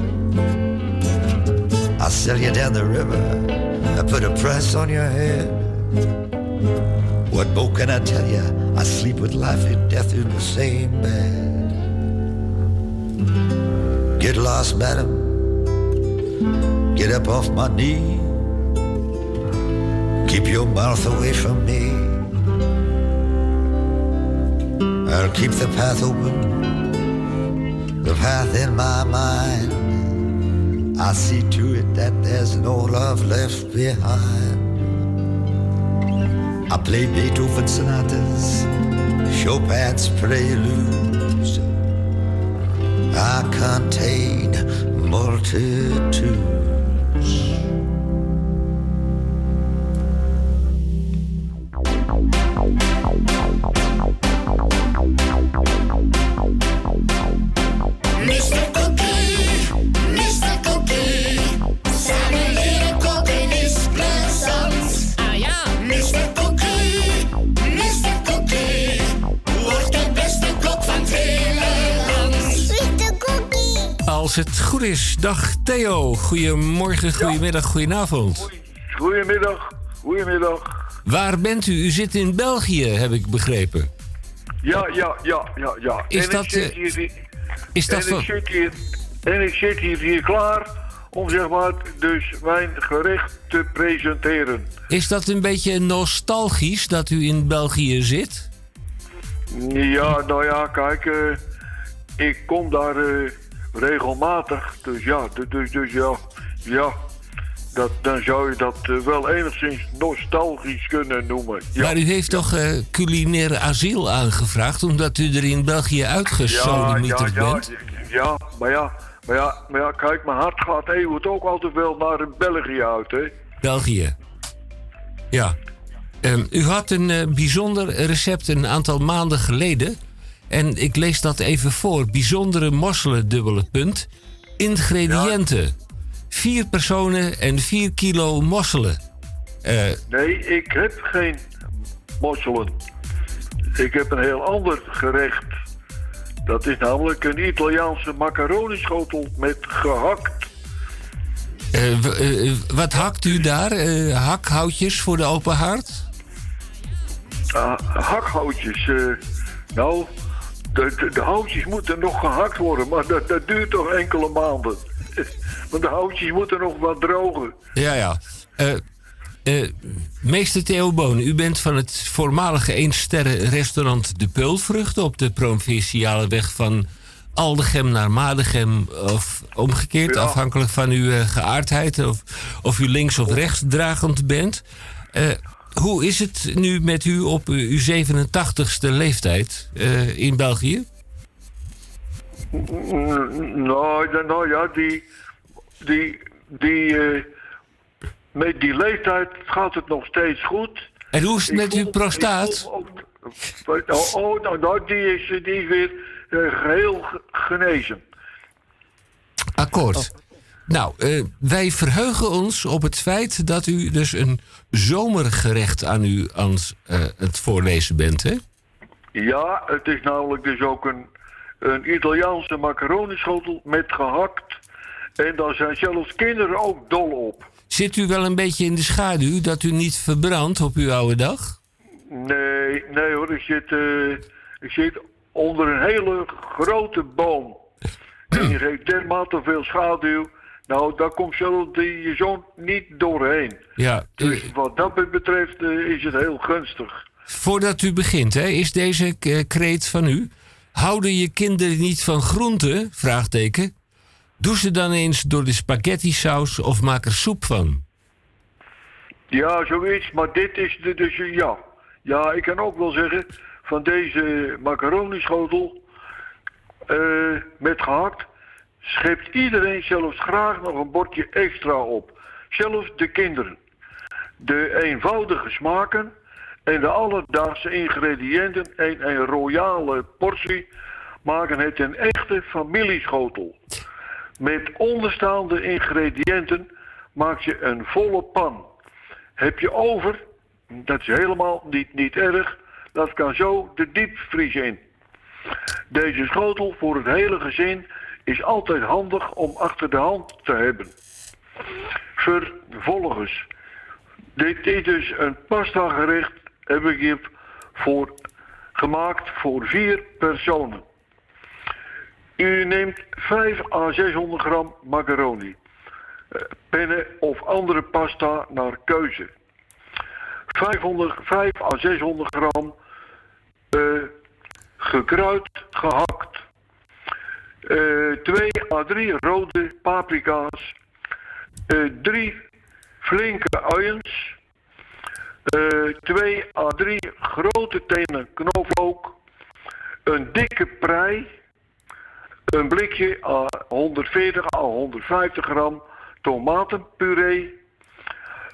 I'll sell you down the river. I put a price on your head. What more can I tell you? I sleep with life and death in the same bed. Get lost, madam. Get up off my knee. Keep your mouth away from me. I'll keep the path open, the path in my mind. I see to it that there's no love left behind. I play Beethoven sonatas, Chopin's preludes. I contain multitudes. Is, dag Theo. Goedemorgen, goedemiddag, goedenavond. Goedemiddag, goedemiddag. Waar bent u? U zit in België, heb ik begrepen. Ja, ja, ja, ja, ja. Is en dat, ik zit eh, hier, is dat en ik zit hier, en ik zit hier, hier klaar om zeg maar dus mijn gerecht te presenteren. Is dat een beetje nostalgisch dat u in België zit? Ja, nou ja, kijk, eh, ik kom daar eh, regelmatig, dus ja, du- dus, dus ja, ja, dat, dan zou je dat eh, wel enigszins nostalgisch kunnen noemen. Ja. Maar u heeft toch eh, culinair asiel aangevraagd omdat u er in België ja, uitgesodemieterd ja, bent? ja, maar ja, maar ja, maar ja, kijk, mijn hart gaat eeuwig ook altijd wel naar België uit, hè. België. Ja. Ehm, u had een eh, bijzonder recept een aantal maanden geleden. En ik lees dat even voor. Bijzondere mosselen, dubbele punt. Ingrediënten. Vier personen en vier kilo mosselen. Eh, Nee, ik heb geen mosselen. Ik heb een heel ander gerecht. Dat is namelijk een Italiaanse macaronischotel met gehakt. eh, eh, wat hakt u daar? Hakhoutjes voor de open haard? Ah, hakhoutjes. nou, de, de, de houtjes moeten nog gehakt worden, maar dat, dat duurt toch enkele maanden. Want de houtjes moeten nog wat drogen. Ja, ja. Eh, eh, meester Theo Boon, u bent van het voormalige eensterren restaurant De Peulvruchten op de provinciale weg van Aldegem naar Madegem of omgekeerd, Ja. afhankelijk van uw eh, geaardheid of, of u links of rechts dragend bent. Eh, hoe is het nu met u op uw 87ste leeftijd eh, in België? Nou, ja, nou ja, die, die, die, eh, met die leeftijd gaat het nog steeds goed. En hoe is het Ik met uw prostaat? ook- Oh, oh, nou, nou, die, is, die is weer eh, geheel ge- genezen. Akkoord. Nou, eh, wij verheugen ons op het feit dat u dus een zomergerecht aan u aan eh, het voorlezen bent, hè? Ja, het is namelijk dus ook een, een Italiaanse macaronischotel met gehakt. En daar zijn zelfs kinderen ook dol op. Zit u wel een beetje in de schaduw dat u niet verbrandt op uw oude dag? Nee, nee hoor, ik zit, eh, ik zit onder een hele grote boom. En die geeft dermate veel schaduw. Nou, daar komt zelfs die zoon niet doorheen. Ja. Dus eh, wat dat betreft eh, is het heel gunstig. voordat u begint, hè, is deze eh, kreet van u. Houden je kinderen niet van groenten? Vraagteken. Doe ze dan eens door de spaghetti saus of maak er soep van. Ja, zoiets, maar dit is de, dus ja. Ja, ik kan ook wel zeggen, van deze macaronischotel eh, met gehakt, schept iedereen zelfs graag nog een bordje extra op. Zelfs de kinderen. De eenvoudige smaken en de alledaagse ingrediënten in een royale portie maken het een echte familieschotel. Met onderstaande ingrediënten maak je een volle pan. Heb je over, dat is helemaal niet, niet erg, dat kan zo de diepvries in. Deze schotel voor het hele gezin is altijd handig om achter de hand te hebben. Vervolgens, dit is dus een pasta gerecht, heb ik hier voor, gemaakt voor vier personen. U neemt 5 à 600 gram macaroni, eh, penne of andere pasta naar keuze. 500, 5 à 600 gram eh, gekruid gehakt. Eh 2 à 3 rode paprika's. eh 3 flinke uiens. eh 2 à 3 grote tenen knoflook. Een dikke prei. Een blikje à 140 à 150 gram tomatenpuree.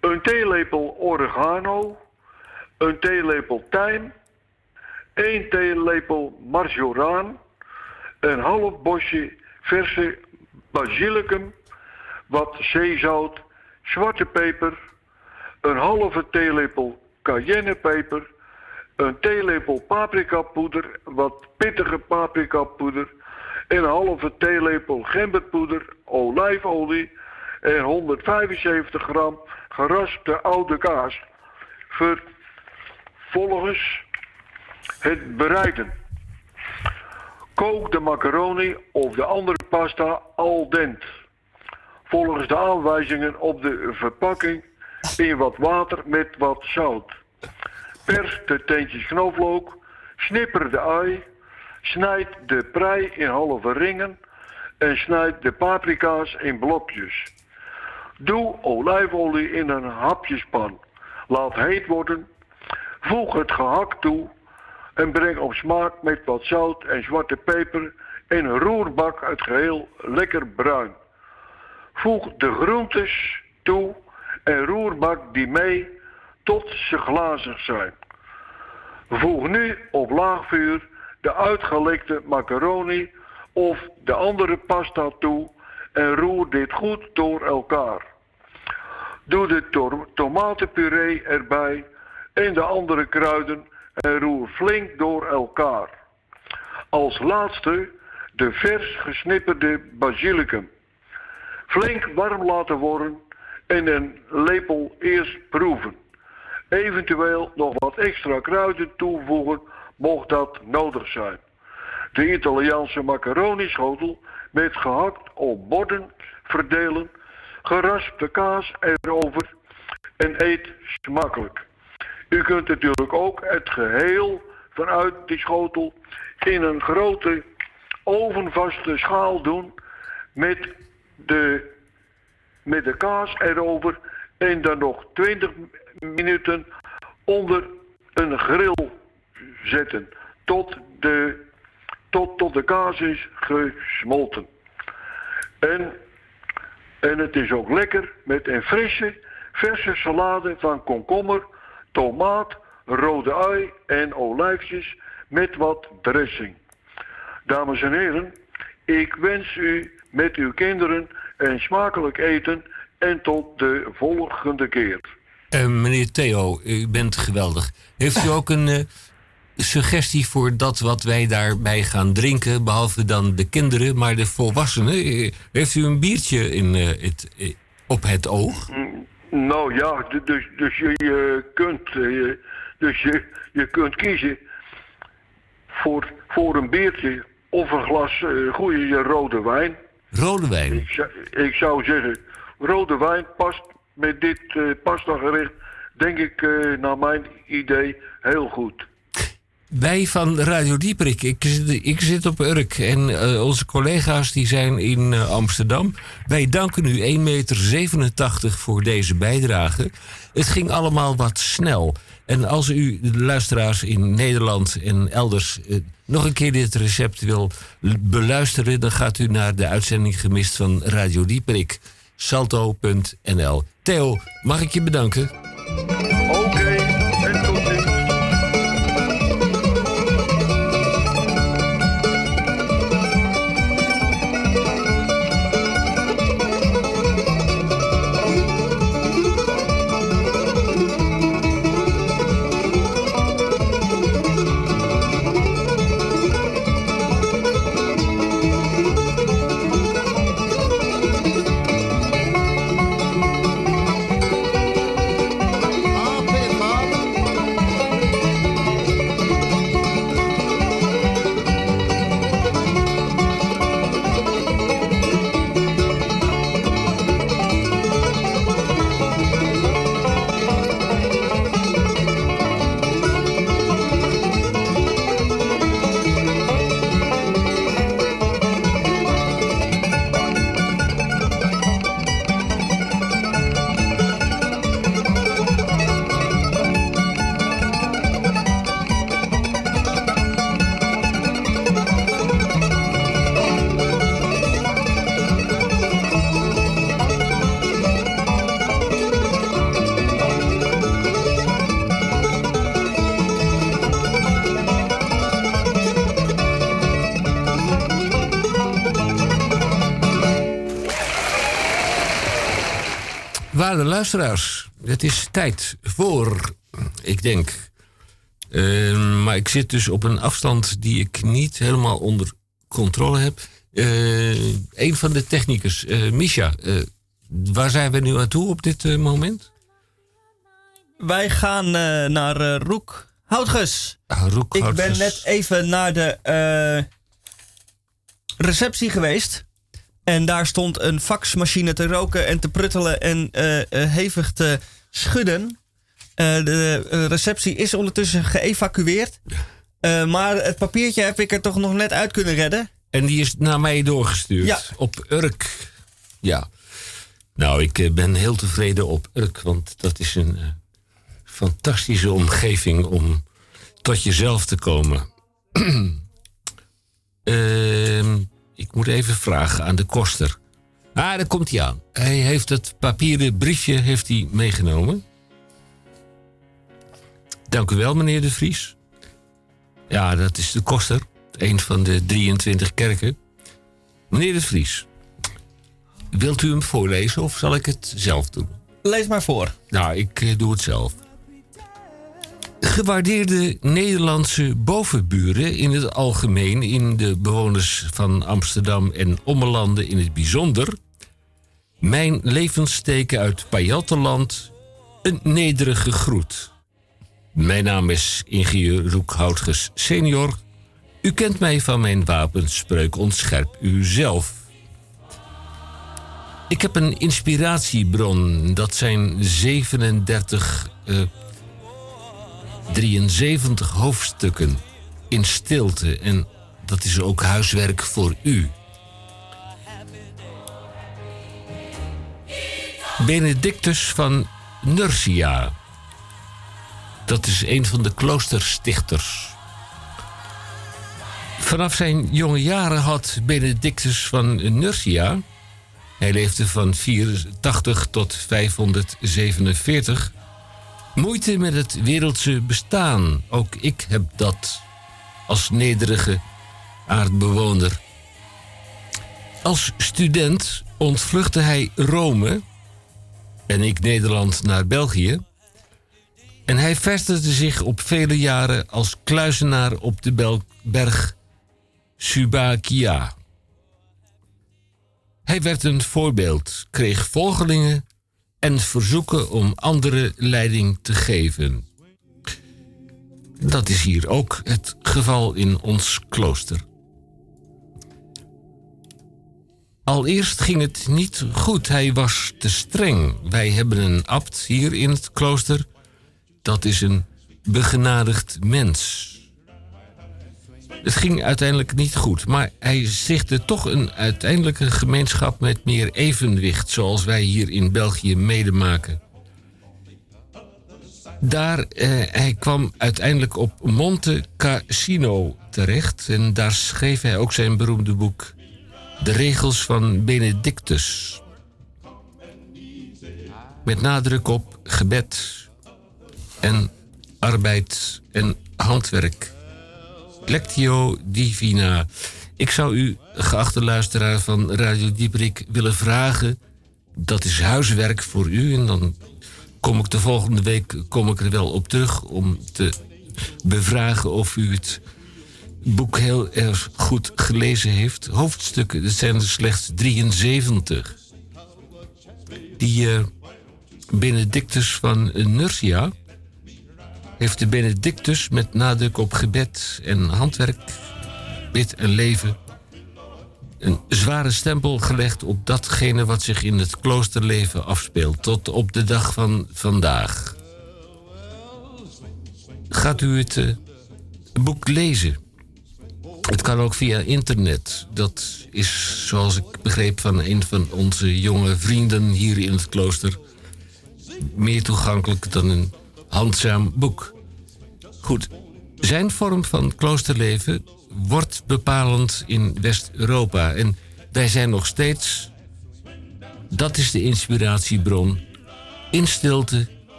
Een theelepel oregano. Een theelepel tijm. 1 theelepel marjoraan. Een half bosje verse basilicum. Wat zeezout. Zwarte peper. Een halve theelepel cayennepeper. Een theelepel paprikapoeder. Wat pittige paprikapoeder. En een halve theelepel gemberpoeder. Olijfolie. En 175 gram geraspte oude kaas. Vervolgens het bereiden. Kook de macaroni of de andere pasta al dent. volgens de aanwijzingen op de verpakking in wat water met wat zout. Pers de teentjes knoflook, snipper de ui, snijd de prei in halve ringen en snijd de paprika's in blokjes. Doe olijfolie in een hapjespan. Laat heet worden. Voeg het gehakt toe en breng op smaak met wat zout en zwarte peper in een roerbak het geheel lekker bruin. Voeg de groentes toe en roerbak die mee tot ze glazig zijn. Voeg nu op laag vuur de uitgelekte macaroni of de andere pasta toe en roer dit goed door elkaar. Doe de to- tomatenpuree erbij en de andere kruiden en roer flink door elkaar. Als laatste de vers gesnipperde basilicum. Flink warm laten worden en een lepel eerst proeven. Eventueel nog wat extra kruiden toevoegen mocht dat nodig zijn. De Italiaanse macaroni-schotel met gehakt op borden verdelen, geraspte kaas erover en eet smakelijk. U kunt natuurlijk ook het geheel vanuit die schotel in een grote ovenvaste schaal doen met de, met de kaas erover en dan nog 20 minuten onder een grill zetten tot de, tot, tot de kaas is gesmolten. En, en het is ook lekker met een frisse, verse salade van komkommer, tomaat, rode ui en olijfjes met wat dressing. Dames en heren, ik wens u met uw kinderen een smakelijk eten en tot de volgende keer. Eh, meneer Theo, u bent geweldig. Heeft u ook een eh, suggestie voor dat wat wij daarbij gaan drinken, behalve dan de kinderen, maar de volwassenen? Eh, heeft u een biertje in, het, op het oog? Nou ja, dus, dus je, je kunt, eh, dus je, je kunt kiezen voor, voor een biertje of een glas eh, goede rode wijn. Rode wijn. Ik zou, ik zou zeggen, rode wijn past met dit eh pasta gerecht, denk ik, naar mijn idee, heel goed. Wij van Radio Dieperik, ik, zit- ik zit op Urk en eh, onze collega's die zijn in eh, Amsterdam. Wij danken u 1,87 meter voor deze bijdrage. Het ging allemaal wat snel. En als u de luisteraars in Nederland en elders eh, nog een keer dit recept wil beluisteren, dan gaat u naar de uitzending gemist van Radio Dieperik. Salto.nl. Theo, mag ik je bedanken? Luisteraars, het is tijd voor, ik denk. eh, maar ik zit dus op een afstand die ik niet helemaal onder controle heb. Eh, een van de technicus, eh Misha, eh, waar zijn we nu aan toe op dit moment? Wij gaan naar Roek Houtges. Ah, Roek Ik ben Houtges. net even naar de receptie geweest. En daar stond een faxmachine te roken en te pruttelen en eh, eh, hevig te schudden. Eh, de receptie is ondertussen geëvacueerd. Maar het papiertje heb ik er toch nog net uit kunnen redden. En die is naar mij doorgestuurd. Ja. Op Urk. Ja. Nou, ik ben heel tevreden op Urk. Want dat is een fantastische omgeving om tot jezelf te komen. Ehm, ik moet even vragen aan de koster. Ah, daar komt hij aan. Hij heeft het papieren briefje heeft hij meegenomen. Dank u wel, meneer de Vries. Ja, dat is de koster. Een van de 23 kerken. Meneer de Vries, wilt u hem voorlezen of zal ik het zelf doen? Lees maar voor. Nou, ik eh, doe het zelf. Gewaardeerde Nederlandse bovenburen in het algemeen, in de bewoners van Amsterdam en Ommelanden in het bijzonder. Mijn levenssteken uit Pajattenland, een nederige groet. Mijn naam is ingenieur Roekhoutges senior. U kent mij van mijn wapenspreuk ontscherp u zelf. Ik heb een inspiratiebron. Dat zijn 37, eh, 73 hoofdstukken in stilte. En dat is ook huiswerk voor u. Benedictus van Nursia. Dat is een van de kloosterstichters. Vanaf zijn jonge jaren had Benedictus van Nursia hij leefde van 84 tot 547. Moeite met het wereldse bestaan. Ook ik heb dat als nederige aardbewoner. Als student ontvluchtte hij Rome en ik Nederland naar België. En hij vestigde zich op vele jaren als kluizenaar op de berg Subakia. Hij werd een voorbeeld, kreeg volgelingen en verzoeken om anderen leiding te geven. Dat is hier ook het geval in ons klooster. Allereerst ging het niet goed. Hij was te streng. Wij hebben een abt hier in het klooster. Dat is een begenadigd mens. Het ging uiteindelijk niet goed, maar hij zichtte toch een uiteindelijke gemeenschap met meer evenwicht, zoals wij hier in België medemaken. Daar, eh, hij kwam uiteindelijk op Monte Cassino terecht en daar schreef hij ook zijn beroemde boek De regels van Benedictus. Met nadruk op gebed en arbeid en handwerk. Lectio Divina. Ik zou u, geachte luisteraar van Radio Dieprik, willen vragen. Dat is huiswerk voor u. En dan kom ik de volgende week kom ik er wel op terug om te bevragen of u het boek heel erg goed gelezen heeft. Hoofdstukken, dat zijn er slechts 73. Die eh, Benedictus van Nursia heeft de Benedictus met nadruk op gebed en handwerk, bid en leven, een zware stempel gelegd op datgene wat zich in het kloosterleven afspeelt, tot op de dag van vandaag. Gaat u het eh, boek lezen? Het kan ook via internet. Dat is, zoals ik begreep van een van onze jonge vrienden hier in het klooster, meer toegankelijk dan een handzaam boek. Goed, zijn vorm van kloosterleven wordt bepalend in West-Europa. En wij zijn nog steeds, dat is de inspiratiebron, in stilte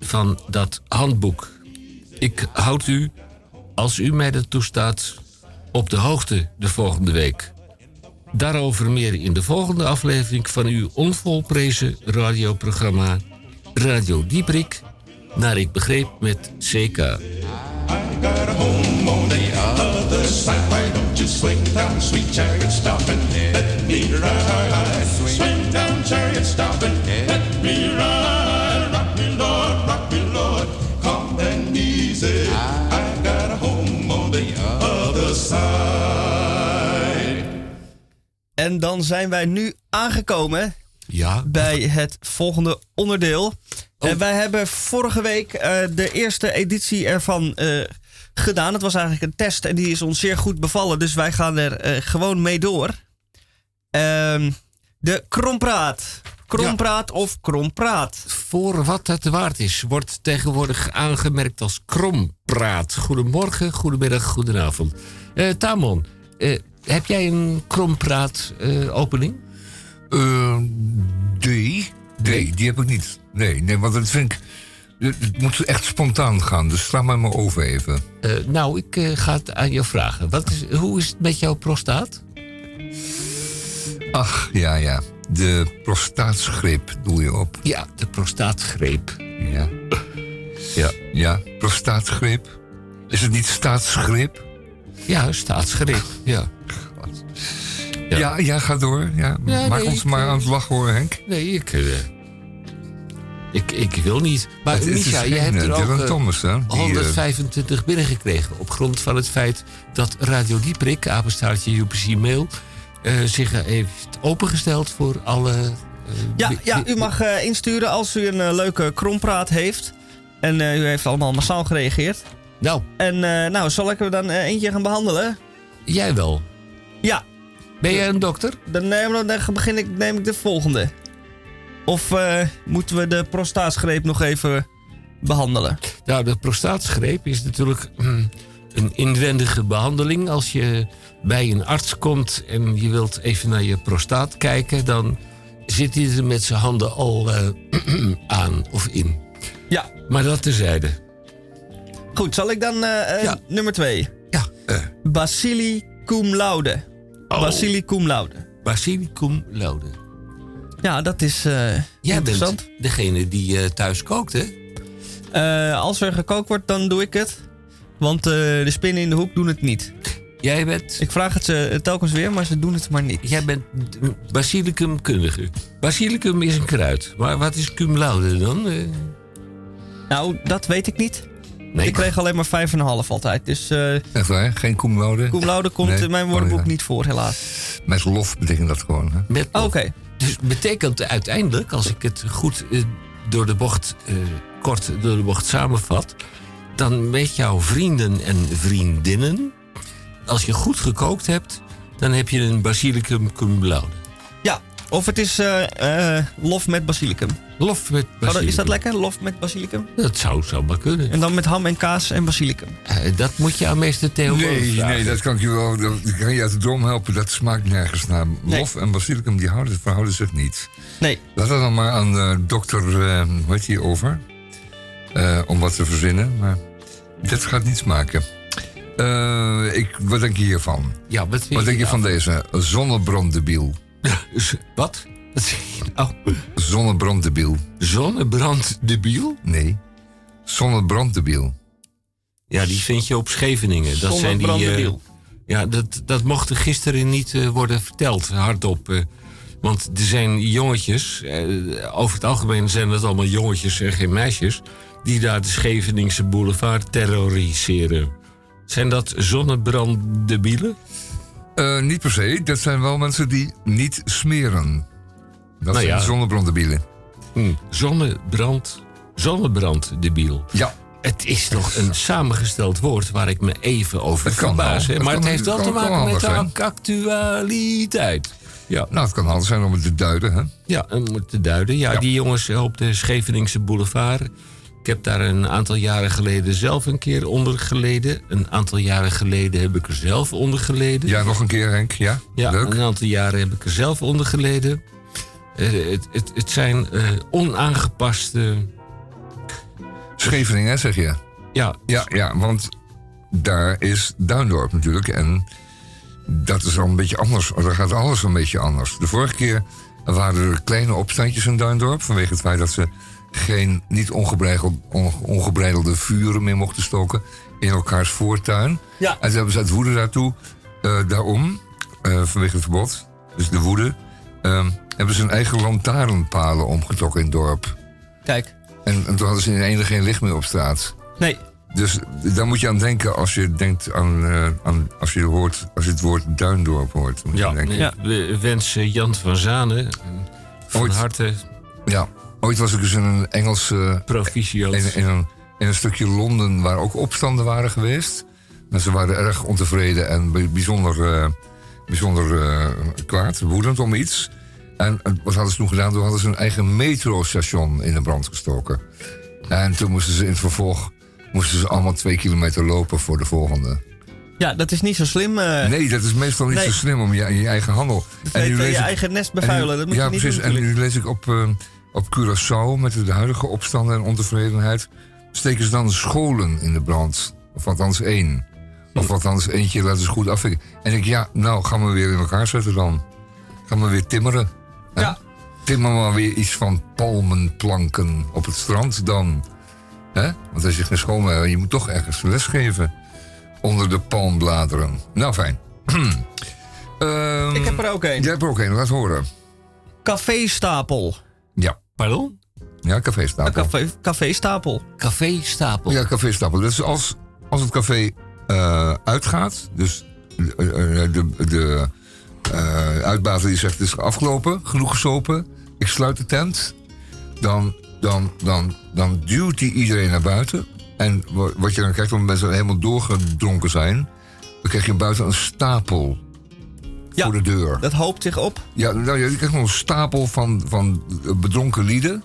van dat handboek. Ik houd u, als u mij dat toestaat, op de hoogte de volgende week. Daarover meer in de volgende aflevering van uw onvolprezen radioprogramma Radio Dieprik, naar ik begreep met CK. En dan zijn wij nu aangekomen Ja. bij het volgende onderdeel. Oh. En wij hebben vorige week eh, de eerste editie ervan eh, gedaan. Het was eigenlijk een test en die is ons zeer goed bevallen. Dus wij gaan er eh, gewoon mee door. Ehm, de krompraat. Krompraat of krompraat. Voor wat het waard is, wordt tegenwoordig aangemerkt als krompraat. Goedemorgen, goedemiddag, goedenavond. Eh Tamon, eh, heb jij een krompraat eh, opening? Nee, nee, die heb ik niet. Nee, nee, want dat vind ik... Het moet echt spontaan gaan, dus sla mij maar over even. Eh, nou, ik eh, ga het aan jou vragen. Wat is, hoe is het met jouw prostaat? Ach, ja, ja. De prostaatgreep doe je op. Ja, de prostaatgreep. Ja. Ja. Ja, prostaatgreep. Is het niet staatsgreep? Ja, staatsgreep. Ja. Ja, ja, ga door. Ja. Ja, Maak nee, ons maar eh, aan het lachen hoor, Henk. Nee, ik, eh, ik, ik wil niet. Maar Het is Misha, dus je hebt er eh, ook Dylan eh, Thomas, hè, die, eh, 125 binnengekregen. Op grond van het feit dat Radio Dieprik, apenstaartje UPC Mail... eh, zich heeft opengesteld voor alle... Ja, ja u mag eh, insturen als u een leuke krompraat heeft. En eh, u heeft allemaal massaal gereageerd. Nou. En eh, nou, zal ik er dan eentje gaan behandelen? Jij wel. Ja. Ben jij een dokter? Dan, neem, dan begin ik, neem ik de volgende. Of eh, moeten we de prostaatgreep nog even behandelen? Nou, de prostaatgreep is natuurlijk mm, een inwendige behandeling. Als je bij een arts komt en je wilt even naar je prostaat kijken... dan zit hij er met zijn handen al eh, aan of in. Ja. Maar dat terzijde. Goed, zal ik dan eh, nummer twee? Ja. Basili cum laude. Oh. Basili cum laude. Basilicum laude. Ja, dat is eh, Jij interessant. bent degene die eh, thuis kookt, hè? Eh, als er gekookt wordt, dan doe ik het. Want eh, de spinnen in de hoek doen het niet. Jij bent... Ik vraag het ze telkens weer, maar ze doen het maar niet. Jij bent basilicumkundige. Basilicum is een kruid. Maar wat is cum laude dan? Eh, Nou, dat weet ik niet. Nee. Ik kreeg alleen maar 5,5 altijd. Dus eh Echt waar, geen cum laude? cum laude komt Nee, in mijn oh, woordenboek ja. niet voor, helaas. Met lof betekent dat gewoon, hè? Met Oh, Oké. Dus betekent uiteindelijk, als ik het goed eh, door de bocht, eh, kort door de bocht samenvat, dan met jouw vrienden en vriendinnen, als je goed gekookt hebt, dan heb je een basilicum cum laude. Of het is eh, eh, lof met basilicum. Lof met dat- basilicum. Is dat lekker, lof met basilicum? Dat zou, zou maar kunnen. En dan met ham en kaas en basilicum. Eh, dat moet je aan meester Theo Nee, vragen. nee, dat kan ik je wel. Dat kan je uit de droom helpen. Dat smaakt nergens naar. Lof en basilicum die houden, verhouden zich niet. Nee. Laat dat dan maar aan eh, dokter, eh, hoe heet die, over. Eh, om wat te verzinnen. Maar dit gaat niet smaken. Eh, ik, wat denk je hiervan? Ja, wat, vind Wat denk je nou? van deze? Zonnebranddebiel. Wat? Wat zeg je nou? Zonnebranddebiel. Zonnebranddebiel? Nee. Zonnebranddebiel. Ja, die vind je op Scheveningen. Dat zijn die. eh, ja, dat, dat mocht er gisteren niet eh, worden verteld, hardop. eh. want er zijn jongetjes, over het algemeen zijn dat allemaal jongetjes en geen meisjes, die daar de Scheveningse boulevard terroriseren. Zijn dat zonnebranddebielen? Eh, niet per se. Dat zijn wel mensen die niet smeren. Dat Nou zijn ja. zonnebranddebielen. Hm, zonnebrand, zonnebranddebiel. Ja. Het is toch een samengesteld woord waar ik me even over Het kan verbaas. Het Maar het heeft wel te maken met de actualiteit. Ja. Nou, het kan handig zijn om het te duiden, hè? Ja, om het te duiden. Ja, Ja. die jongens op de Scheveningse boulevard. Ik heb daar een aantal jaren geleden zelf een keer onder geleden. Een aantal jaren geleden heb ik er zelf onder geleden. Ja, nog een keer, Henk. Ja, Ja, leuk. een aantal jaren heb ik er zelf onder geleden. Eh, het, het, het zijn eh, onaangepaste... Scheveningen, zeg je? Ja, Ja, ja, want daar is Duindorp natuurlijk. En dat is al een beetje anders. Daar gaat alles een beetje anders. De vorige keer waren er kleine opstandjes in Duindorp... vanwege het feit dat ze geen niet ongebreideld, on- ongebreidelde vuren meer mochten stoken... in elkaars voortuin. Ja. En toen hebben ze uit woede daartoe, eh, daarom, eh, vanwege het verbod... dus de woede, eh, hebben ze hun eigen lantaarnpalen omgetrokken in het dorp. Kijk. En, en toen hadden ze in ene geen licht meer op straat. Nee. Dus daar moet je aan denken als je denkt aan, eh, aan als je hoort, als je het woord Duindorp hoort. Moet je Ja, aan denken. ik we- wens eh, Jan van Zanen van Ooit- harte Ja, ooit was ik dus in een Engelse proficiat. in, in, een, in een stukje Londen waar ook opstanden waren geweest. En ze waren erg ontevreden en bij- bijzonder, eh, bijzonder eh, kwaad, woedend om iets. En eh, wat hadden ze toen gedaan? Toen hadden ze hun eigen metrostation in de brand gestoken. En toen moesten ze in het vervolg moesten ze allemaal twee kilometer lopen voor de volgende. Ja, dat is niet zo slim. Nee, dat is meestal niet Nee. zo slim om je, je eigen handel. Dat lees je ik- eigen nest en nu- bevuilen. Dat moet ja, je niet precies. doen en nu lees ik op, eh, op Curaçao met de huidige opstanden en ontevredenheid. steken ze dan scholen in de brand. Of althans één. Of althans eentje laten ze goed afvikken. En ik, ja, nou gaan we weer in elkaar zetten dan. Gaan we weer timmeren. hè? Ja. Timmer maar weer iets van palmenplanken op het strand dan. hè? Want als je geen schoon hebt, je moet toch ergens lesgeven. Onder de palmbladeren. Nou, fijn. Ehm, Ik heb er ook een. Jij hebt er ook een, laat horen. Café-stapel. Ja. Pardon? Ja, café-stapel. Café, café-stapel. Café Stapel. Ja, café-stapel. Dus als, als het café eh, uitgaat, dus eh, eh, de, de eh, uitbater die zegt het is afgelopen, genoeg gesopen, ik sluit de tent, dan, dan, dan, dan duwt hij iedereen naar buiten. En wa- wat je dan krijgt, omdat mensen helemaal doorgedronken zijn, dan krijg je buiten een stapel voor de deur. Dat hoopt zich op. Ja, nou, ja, je krijgt nog een stapel van, van bedronken lieden.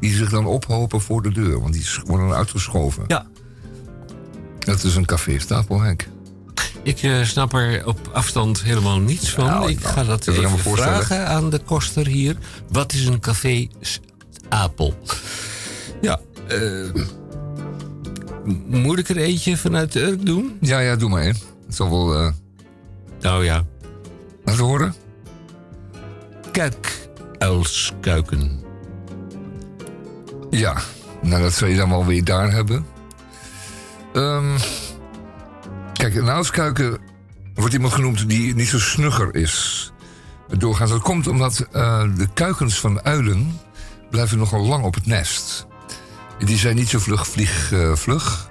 Die zich dan ophopen voor de deur. Want die worden dan uitgeschoven. Ja. Dat is een café-stapel, Henk. Ik eh, snap er op afstand helemaal niets van. Nou, ik nou, ga dat even voorstellen. vragen aan de koster hier. Wat is een café Stapel? Ja, eh, m- moet ik er eentje vanuit de Urk doen? Ja, ja, doe maar één. Het zal wel... eh Nou ja, laten horen. kerkuilskuiken. Ja, nou dat zou je dan wel weer daar hebben. Ehm, kijk, een uilskuiken wordt iemand genoemd die niet zo snugger is. Doorgaans. Dat komt omdat eh, de kuikens van uilen blijven nogal lang op het nest. Die zijn niet zo vlug vlieg, eh, vlug.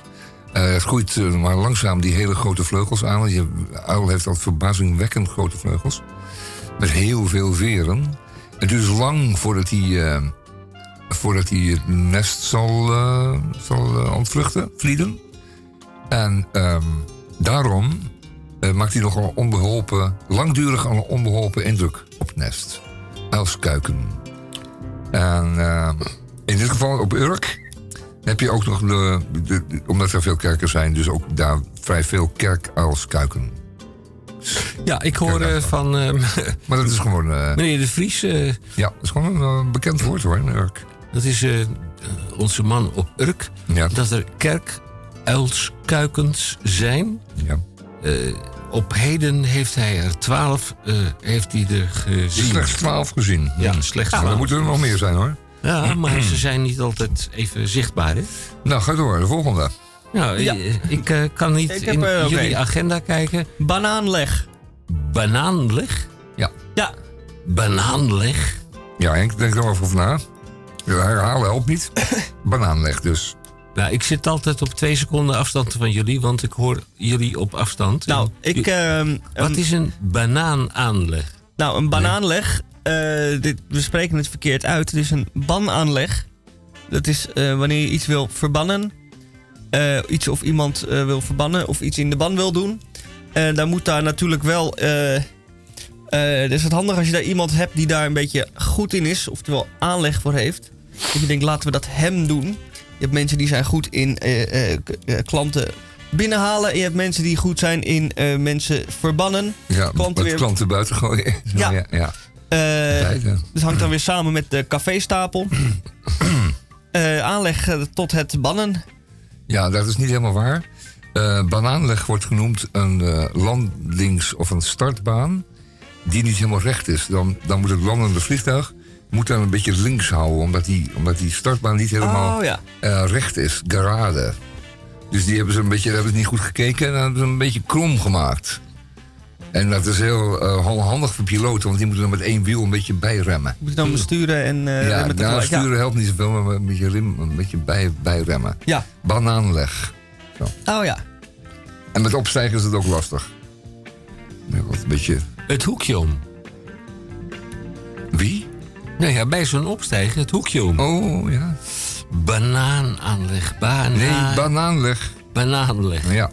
Het groeit eh, maar langzaam die hele grote vleugels aan. Je uil heeft al verbazingwekkend grote vleugels. Met heel veel veren. Het duurt lang voordat hij, eh, voordat hij het nest zal, zal ontvluchten, vlieden. En ehm, daarom maakt hij nogal onbeholpen, langdurig een onbeholpen indruk op het nest. Uilskuiken. En in dit geval op Urk heb je ook nog, de, de- de- omdat er veel kerken zijn, dus ook daar vrij veel kerkuilskuiken. Ja, ik hoor eh, van eh, Maar dat is gewoon, eh, meneer De Vries. eh, ja, dat is gewoon een eh, bekend woord hoor, in Urk. dat is eh, onze man op Urk. Ja. Dat er kerkuilskuikens zijn. Ja. Eh, op heden heeft hij er twaalf eh, heeft hij er gezien. Slechts 12 gezien. Ja, slechts er twaalf. moeten er nog meer zijn hoor. Ja, maar ze zijn niet altijd even zichtbaar. Hè? Nou, ga door, de volgende. Nou, Ja. eh, ik eh, kan niet Ik heb in ook jullie agenda kijken. Banaanleg. Banaanleg? Ja. Ja. Banaanleg? Ja, Henk, denk er wel even over na. Ja, herhalen helpt niet. Banaanleg dus. Nou, ik zit altijd op twee seconden afstand van jullie, want ik hoor jullie op afstand. Nou, ik... ehm, Wat is een banaanaanleg? Nou, een banaanleg. Eh, dit, we spreken het verkeerd uit. Het is een banaanleg. Dat is eh, wanneer je iets wil verbannen. eh, iets of iemand wil verbannen of iets in de ban wil doen. En dan moet daar natuurlijk wel. dus het handig als je daar iemand hebt die daar een beetje goed in is, oftewel aanleg voor heeft. Dat je denkt, laten we dat hem doen. Je hebt mensen die zijn goed in klanten binnenhalen. En je hebt mensen die goed zijn in mensen verbannen. Ja, Klanten weer- klanten buiten gooien. Ja. ja, ja. Eh, Beide. dus hangt dan weer samen met de caféstapel. Eh aanleg eh, tot het bannen. Ja, dat is niet helemaal waar. Eh, banaanleg wordt genoemd een eh, landings- of een startbaan die niet helemaal recht is. Dan, dan moet het landende vliegtuig moet dan een beetje links houden, omdat die, omdat die startbaan niet helemaal Oh ja. eh, recht is, gerade. Dus die hebben ze een beetje, hebben ze niet goed gekeken en hebben ze een beetje krom gemaakt. En dat is heel eh, handig voor piloten, want die moeten dan met één wiel een beetje bijremmen. Moet je dan besturen en eh ja, remmen nou, tegelijk. sturen helpt niet zoveel, maar een beetje, rim, een beetje bij, bijremmen. Ja. Banaanleg. Zo. Oh ja. En met opstijgen is het ook lastig. Ja, wat een beetje... Het hoekje om. Wie? Nou ja, bij zo'n opstijgen, het hoekje om. Oh, ja. Banaanaanleg. Banaan. Nee, banaanleg. Banaanleg. Ja.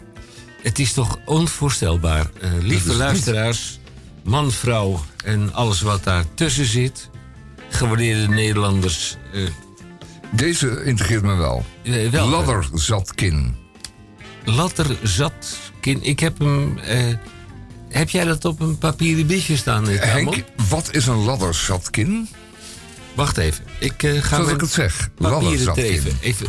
Het is toch onvoorstelbaar. Eh, lieve is luisteraars, man, vrouw en alles wat daartussen zit. Gewaardeerde Nederlanders. eh, Deze integreert me wel. eh, welke? Ladderzatkin. Ladderzat. Kin- Ik heb hem. heb jij dat op een papieren biertje staan? Henk, wat is een ladderzatkin? Wacht even. Ik ga Zoals ik het zeg. Ladderzatkin. even. even.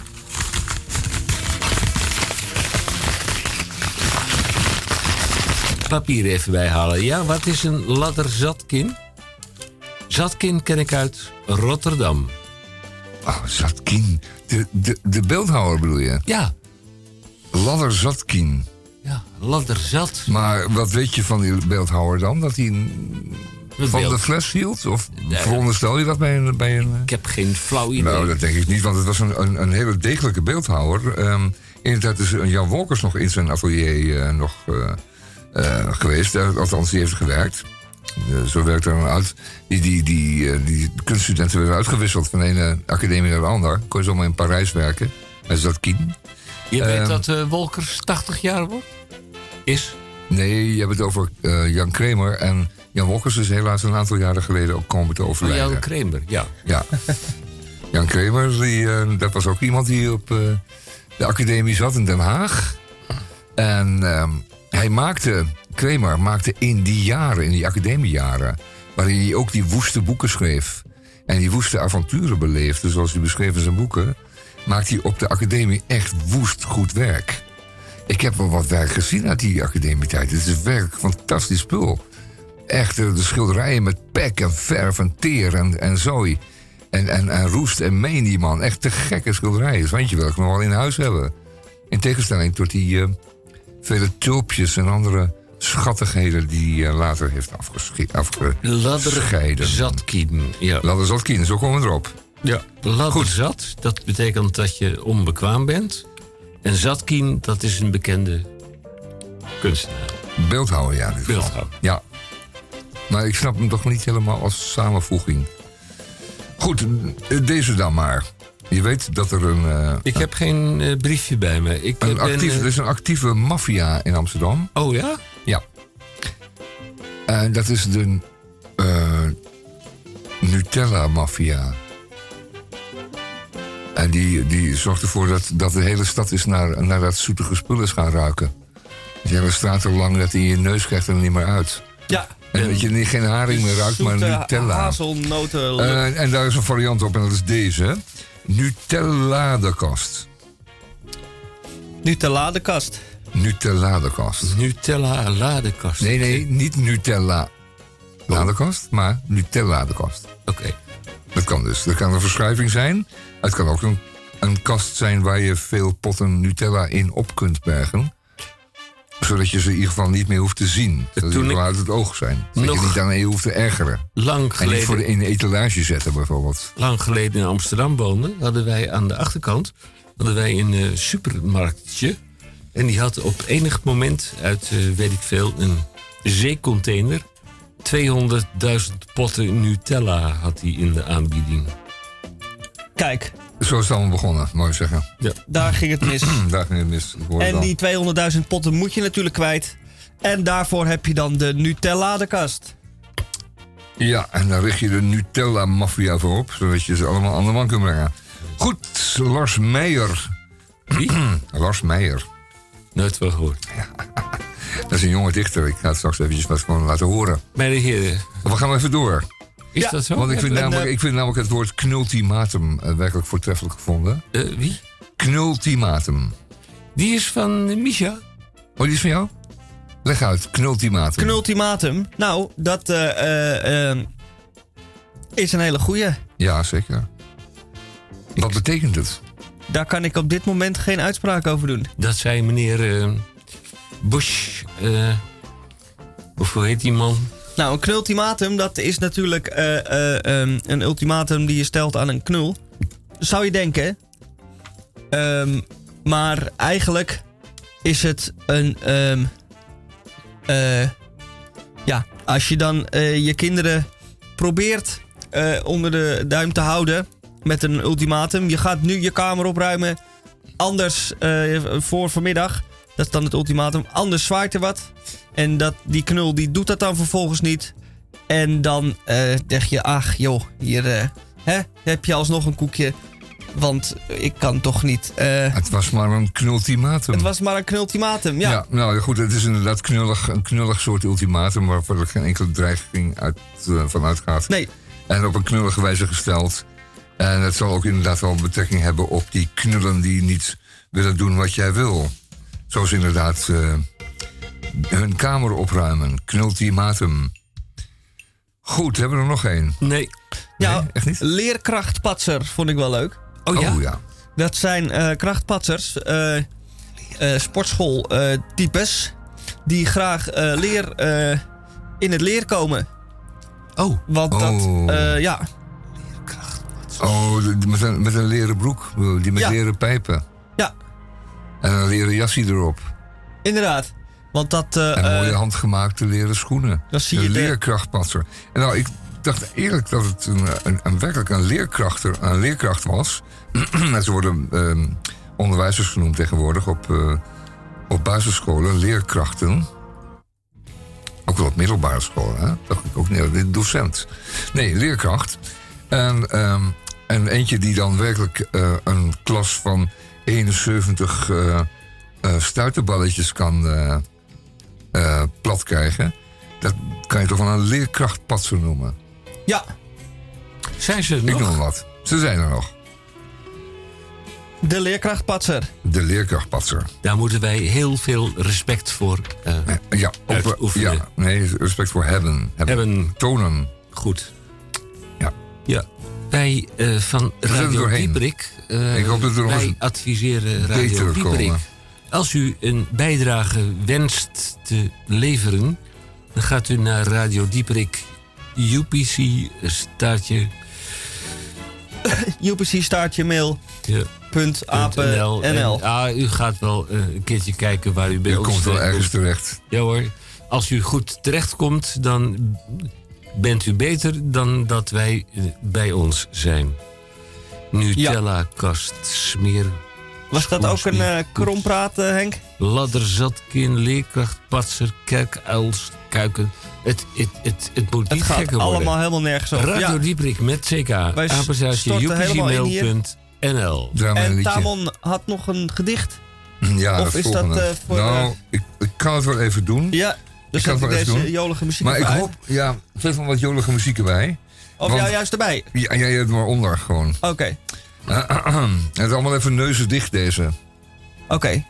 Papier even bijhalen. Ja, wat is een ladderzatkin? Zatkin ken ik uit Rotterdam. Oh, Zatkin. De, de, de beeldhouwer bedoel je? Ja. Ladderzatkin. Ja, ladderzat. Maar wat weet je van die beeldhouwer dan? Dat hij een- van beeld. de fles hield? Of Nee. veronderstel je dat bij een... Bij een Ik heb geen flauw idee. nou, dat denk ik niet, want het was een, een, een hele degelijke beeldhouwer. Ehm, in de tijd is Jan Wolkers nog in zijn atelier eh, nog eh, eh, geweest. Althans, die heeft gewerkt. Eh, zo werkt er dan uit. Die, die, die, eh, die kunststudenten werden uitgewisseld van de ene academie naar de ander. Kon je zomaar in Parijs werken. Bij Zatkin. Je weet Ehm, dat Wolkers 80 jaar wordt? Is? Nee, je hebt het over Jan Kramer. En Jan Wolkers is helaas een aantal jaren geleden ook komen te Oh, overlijden. Jan Kramer, ja. Ja. Jan Kramer, die, dat was ook iemand die op de academie zat in Den Haag. En ehm, hij maakte, Kramer maakte in die jaren, in die academiejaren... waarin hij ook die woeste boeken schreef... en die woeste avonturen beleefde, zoals hij beschreef in zijn boeken... maakte hij op de academie echt woest goed werk. Ik heb wel wat werk gezien uit die academietijd. Het is werkelijk fantastisch spul. Echt, eh, de schilderijen met pek en verf en teer en, en zooi. En, en, en roest en menie, man. Echt te gekke schilderijen. Want je wil ik nog wel in huis hebben. In tegenstelling tot die eh, vele tulpjes en andere schattigheden... die hij eh, later heeft afgescheiden. Ladderzatkin, ja. Ladderzatkin, zo komen we erop. Ja. Ladderzat, dat betekent dat je onbekwaam bent. En zatkin, dat is een bekende kunstenaar. Beeldhouwer, ja. Beeldhouwer. Ja. Maar ik snap hem toch niet helemaal als samenvoeging. Goed, eh, deze dan maar. Je weet dat er een... eh, Ik heb geen eh, briefje bij me. Ik Een ben, actief, eh, er is een actieve maffia in Amsterdam. Oh ja? Ja. En dat is de Nutella-maffia. En die, die zorgt ervoor dat, dat de hele stad is naar, naar dat zoetige spul is gaan ruiken. Dus je hele straten lang dat in je neus krijgt er niet meer uit. Ja. En dat je niet geen haring meer ruikt, maar Nutella. hazelnoten. En daar is een variant op en dat is deze. Nutella de kast. Nutella de kast. Nutella de kast. Nutella ladekast. Nee, nee, niet Nutella ladekast, maar Nutella kast. Oké. Dat kan dus. Dat kan een verschuiving zijn. Het kan ook een, een kast zijn waar je veel potten Nutella in op kunt bergen. Zodat je ze in ieder geval niet meer hoeft te zien. Dat Toen ze wel uit het oog zijn. Dat je niet aan je hoeft te ergeren. Lang En niet geleden, voor de, in de etalage zetten bijvoorbeeld. lang geleden in Amsterdam woonden, hadden wij aan de achterkant hadden wij een eh, supermarktje. En die had op enig moment uit, eh, weet ik veel, een zeecontainer 200.000 potten Nutella had hij in de aanbieding. Kijk, Zo is het allemaal begonnen, mooi zeggen. Ja. daar ging het mis. Daar ging het mis. en die 200.000 potten moet je natuurlijk kwijt. En daarvoor heb je dan de Nutella de kast. Ja, en dan richt je de Nutella-maffia voor op, zodat je ze allemaal aan de man kunt brengen. Goed, Lars Meijer. Wie? Lars Meijer. Nooit wel gehoord. Dat is een jonge dichter. Ik ga het straks eventjes wat gewoon laten horen. Mijn heren, We gaan even door. Is Ja, dat zo? Want ik vind, en, namelijk, eh, ik vind namelijk het woord knultimatum eh, werkelijk voortreffelijk gevonden. Eh, wie? Knultimatum. Die is van Misha. Oh, die is van jou? Leg uit, knultimatum. Knultimatum. Nou, dat is een hele goeie. Ja, zeker. Wat betekent het? Daar kan ik op dit moment geen uitspraak over doen. Dat zei meneer eh, Bush. eh, of hoe heet die man? Nou, een knultimatum, dat is natuurlijk eh, eh, ehm, een ultimatum die je stelt aan een knul. Zou je denken. Ehm, maar eigenlijk is het een. ehm, eh, ja, als je dan je kinderen probeert onder de duim te houden met een ultimatum. Je gaat nu je kamer opruimen. Anders voor vanmiddag. Dat is dan het ultimatum. Anders zwaait er wat. En dat, die knul die doet dat dan vervolgens niet. En dan eh zeg je, ach joh, hier eh, hè, heb je alsnog een koekje. Want ik kan toch niet. eh, Het was maar een knultimatum. het was maar een knultimatum, ja. Ja, nou goed, het is inderdaad knullig, een knullig soort ultimatum... waarvoor er geen enkele dreiging uit, eh, van uitgaat. Nee. En op een knullige wijze gesteld. En het zal ook inderdaad wel betrekking hebben op die knullen... die niet willen doen wat jij wil. Zoals inderdaad hun kamer opruimen. Knultimatum. Goed, hebben we er nog één? Nee. Ja, echt niet? leerkrachtpatser vond ik wel leuk. Oh ja? Oh ja. Dat zijn eh, krachtpatsers, eh eh sportschooltypes, die graag leer in het leer komen. Oh. Want dat, Oh. ja, Oh, met een, met een leren broek. Die met Ja. leren pijpen. Ja. En een leren jasje erop. inderdaad. Want dat... eh, En mooie eh, handgemaakte leren schoenen. Dan zie je leerkrachtpatser. En nou, ik dacht eerlijk dat het een, een, een werkelijk een, leerkrachter, een leerkracht was. Ze worden ehm, onderwijzers genoemd tegenwoordig op, eh, op basisscholen. Leerkrachten. Ook wel op middelbare scholen, hè? Dacht ik ook niet. Docent. Nee, leerkracht. En, ehm, en eentje die dan werkelijk een klas van 71 eh eh, stuiterballetjes kan eh, eh, plat krijgen. Dat kan je toch wel een leerkrachtpatser noemen. ja, Zijn ze er Ik nog? noem wat. Ze zijn er nog. de leerkrachtpatser. De leerkrachtpatser. Daar moeten wij heel veel respect voor eh, Ja, op, uitoefenen. ja, nee, respect voor hebben. Hebben. Hebben. Tonen. Goed. Ja. Ja. Wij eh, van Radio. Dieperik, eh, Ik hoop dat er nog wij adviseren Radio beter Dieperik. komen. Als u een bijdrage wenst te leveren, dan gaat u naar Radio Dieperik UPC staartje UPC staartje mail. ja, Punt apen .nl. En, NL. ah, u gaat wel eh, een keertje kijken waar u bij Je ons komt wel terecht ergens terecht. Ja hoor, als u goed terechtkomt, dan bent u beter dan dat wij eh, bij ons zijn. Nutella, kast, smeer, Was dat ook een eh krompraat, eh, Henk? ladderzatkin, leerkracht, patser, kerkuils, kuiken. Het, het, het, het moet Het niet gaat gekker worden. allemaal helemaal nergens over. Radio Ja. Dieprik met CK, Wij apenstaartje En. Tamon had nog een gedicht. Ja, Of dat is dat, volgende. eh, voor, Nou, ik, ik kan het wel even doen. Ja, dus kan zet het ik wel even deze doen. jolige muziek Maar ik hoop, ja, zet van wat jolige muziek erbij. Of want- jou juist erbij? Ja, jij het maar onder gewoon. Oké, Het is allemaal even neuzen dicht deze. oké.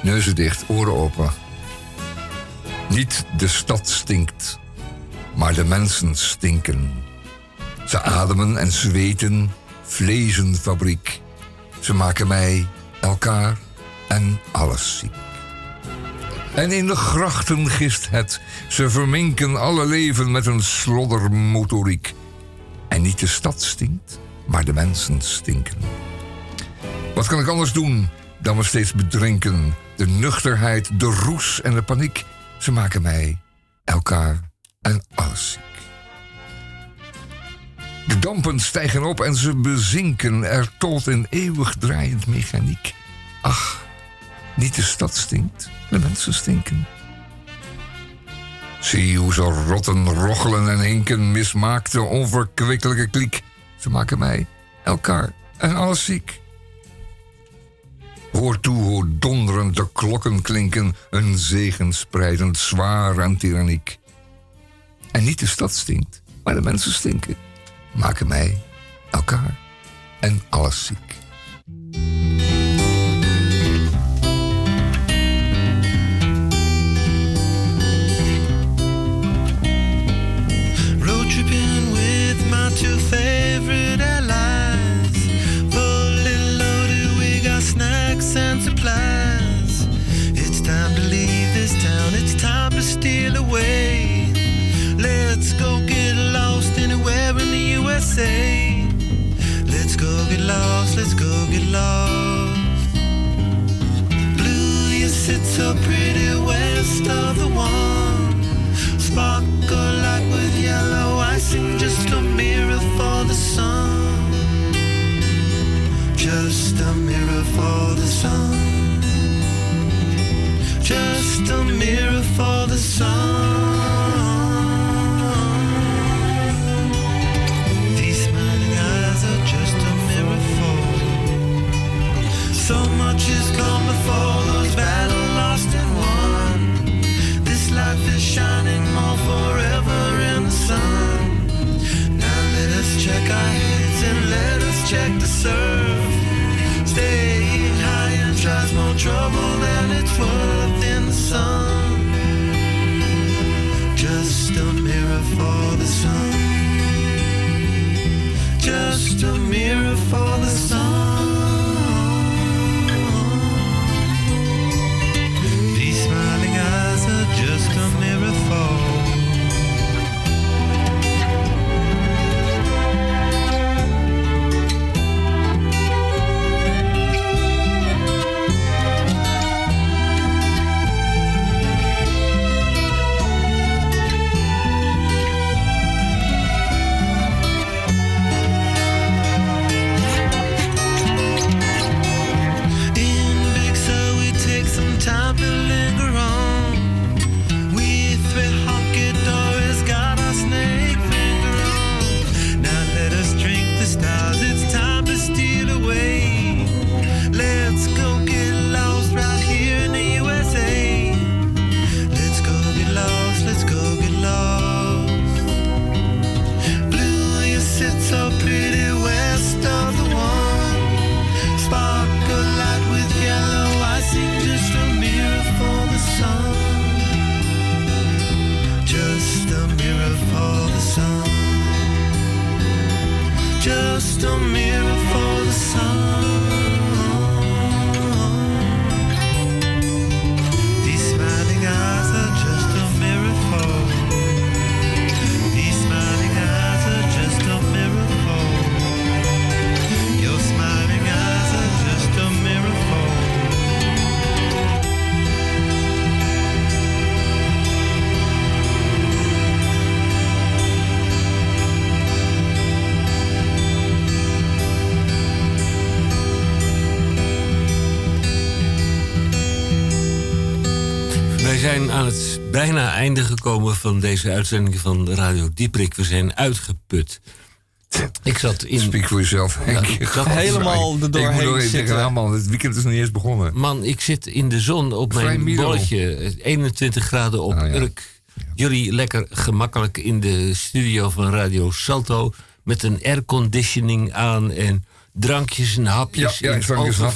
Neuzen dicht, oren open. Niet de stad stinkt, maar de mensen stinken. Ze ademen en zweten, vlezenfabriek. Ze maken mij, elkaar en alles ziek. En in de grachten gist het, ze verminken alle leven met een sloddermotoriek. En niet de stad stinkt, maar de mensen stinken. Wat kan ik anders doen dan me steeds bedrinken? De nuchterheid, de roes en de paniek. Ze maken mij, elkaar en alles ziek. De dampen stijgen op en ze bezinken. Er tolt een eeuwig draaiend mechaniek. Ach, niet de stad stinkt, de mensen stinken. Zie hoe ze rotten, roggelen en hinken. Mismaakte, onverkwikkelijke kliek. Ze maken mij, elkaar en alles ziek. Hoor toe hoe donderend de klokken klinken, een zegen spreidend, zwaar en tyranniek. En niet de stad stinkt, maar de mensen stinken, maken mij, elkaar en alles ziek. USA. Let's go get lost, let's go get lost. Blew your sit so pretty west of the one. Sparkle like with yellow icing, just a mirror for the sun. Just a mirror for the sun. Just a mirror for the sun. Come before those lost and won. This life is shining more forever in the sun. Now let us check our heads and let us check the surf. Staying high and tries more trouble than it's worth in the sun. Just a mirror for the sun. Just a mirror for the sun. Deze uitzending van Radio Dieprik. We zijn uitgeput. Ik zat in... Speak voor jezelf, ik zat Helemaal er Ik doorheen moet nog even zitten. zeggen, man, het weekend is nog niet eens begonnen. Man, ik zit in de zon op Vrij mijn bolletje. 21 graden op Ah, ja. Urk. Jullie lekker gemakkelijk in de studio van Radio Salto. Met een airconditioning aan en drankjes en Ja, hapjes. ja in ik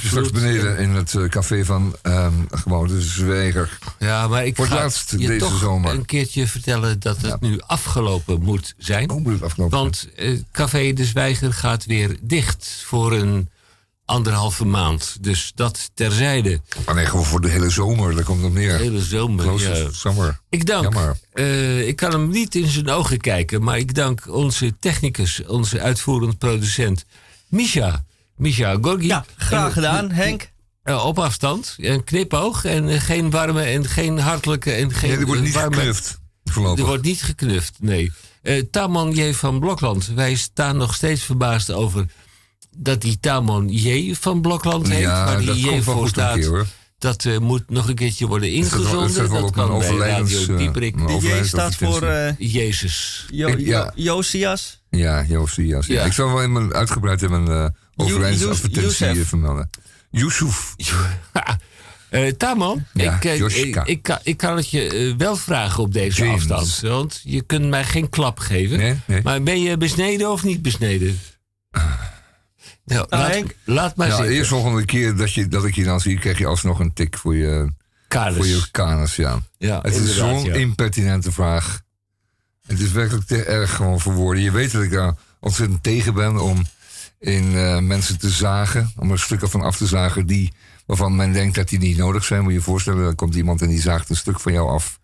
je straks beneden in het eh, café van ehm, gewoon de Zweger. Ja, maar ik Voor ga laatst je deze toch zomer. een keertje vertellen dat het nu afgelopen moet zijn. Oh, moet het afgelopen Want eh, Café de Zwijger gaat weer dicht voor een anderhalve maand. Dus dat terzijde. Maar nee, gewoon voor de hele zomer, daar komt het op neer. De hele zomer, ja. Ik dank. Eh, ik kan hem niet in zijn ogen kijken, maar ik dank onze technicus, onze uitvoerend producent, Misha. Misha Gorgi. Ja, graag En- gedaan, Henk. eh, op afstand, een knipoog en eh, geen warme en geen hartelijke en geen Nee, er wordt eh, niet warme. geknuft, voorlopig. Er wordt niet geknuft, nee. Eh Tamon J. van Blokland. Wij staan nog steeds verbaasd over dat die Tamon J. van Blokland heet. Ja, waar die dat J. voor goed een staat. keer, hoor. Dat eh, moet nog een keertje worden wel- ingezonden. Dat kan bij Radio eh, Dieprik. een Die J staat voor eh, Jezus. Jo- Ik- Jo- ja. Josias. Ja, Josias. Ja. Ja. Ik zal wel in mijn, uitgebreid in mijn uh, overlijdensadvertentie vermelden. Yusuf. Eh Tamon, Ja, ik, ik, ik, kan, ik kan het je wel vragen op deze James. afstand. Want je kunt mij geen klap geven. Nee, nee. Maar ben je besneden of niet besneden? Nou, Nou, laat, Henk. laat maar Ja, zitten. eerst volgende keer dat, je, dat ik je dan zie, krijg je alsnog een tik voor je, Kaders. voor je kanus. Ja. Ja, het is zo'n ja. impertinente vraag. Het is werkelijk te erg gewoon voor woorden. Je weet dat ik daar ontzettend tegen ben om in eh, mensen te zagen. Om er stukken van af te zagen die, waarvan men denkt dat die niet nodig zijn. Moet je je voorstellen, dan komt iemand en die zaagt een stuk van jou af.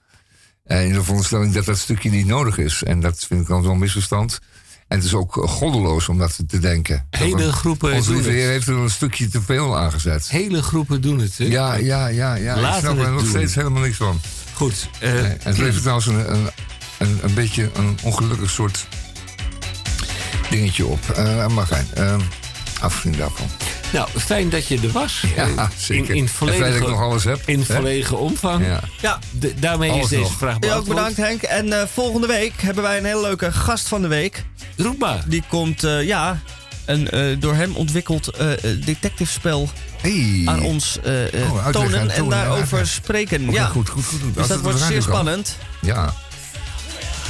En in de veronderstelling dat dat stukje niet nodig is. En dat vind ik dan zo'n misverstand. En het is ook eh, goddeloos om dat te denken. Hele groepen Onze doen lieve het. Heer heeft er een stukje te veel aangezet. Hele groepen doen het. Hè? Ja, ja, ja, ja. Laten ik snap er nog doen. steeds helemaal niks van. Goed. Nee, en het levert trouwens een, een, een, een beetje een ongelukkig soort dingetje op. Eh maar fijn, eh, afgezien daarvan. Nou, fijn dat je er was. Ja, Eh, zeker. In, in En fijn dat volledige, ik nog alles heb, In hè? volledige omvang. Ja. Ja. De- daarmee Alles is deze nog. vraag Ja, ook beantwoord. bedankt Henk. En eh, volgende week hebben wij een hele leuke gast van de week. Roep maar. Die komt, eh, ja, een eh, door hem ontwikkeld detectivespel Hey. aan ons eh, eh, Oh, tonen en daarover ja. spreken. Ja, goed, goed, goed, goed. Dus dat wordt zeer kan. spannend. Ja.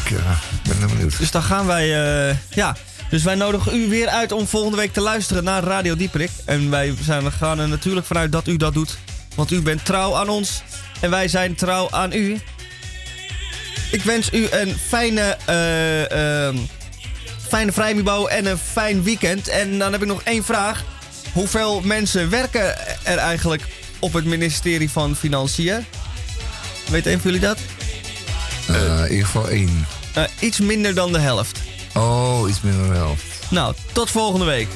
Ik ben heel benieuwd. Dus dan gaan wij, eh, ja. Dus wij nodigen u weer uit om volgende week te luisteren naar Radio Dieperik. En wij zijn, we gaan er natuurlijk vanuit dat u dat doet. Want u bent trouw aan ons en wij zijn trouw aan u. Ik wens u een fijne, eh, ehm, fijne vrijmibo en een fijn weekend. En dan heb ik nog één vraag. Hoeveel mensen werken er eigenlijk op het ministerie van Financiën? Weet een van jullie dat? Eh, in ieder geval één. Eh, iets minder dan de helft. Oh, iets minder helft. Nou, tot volgende week.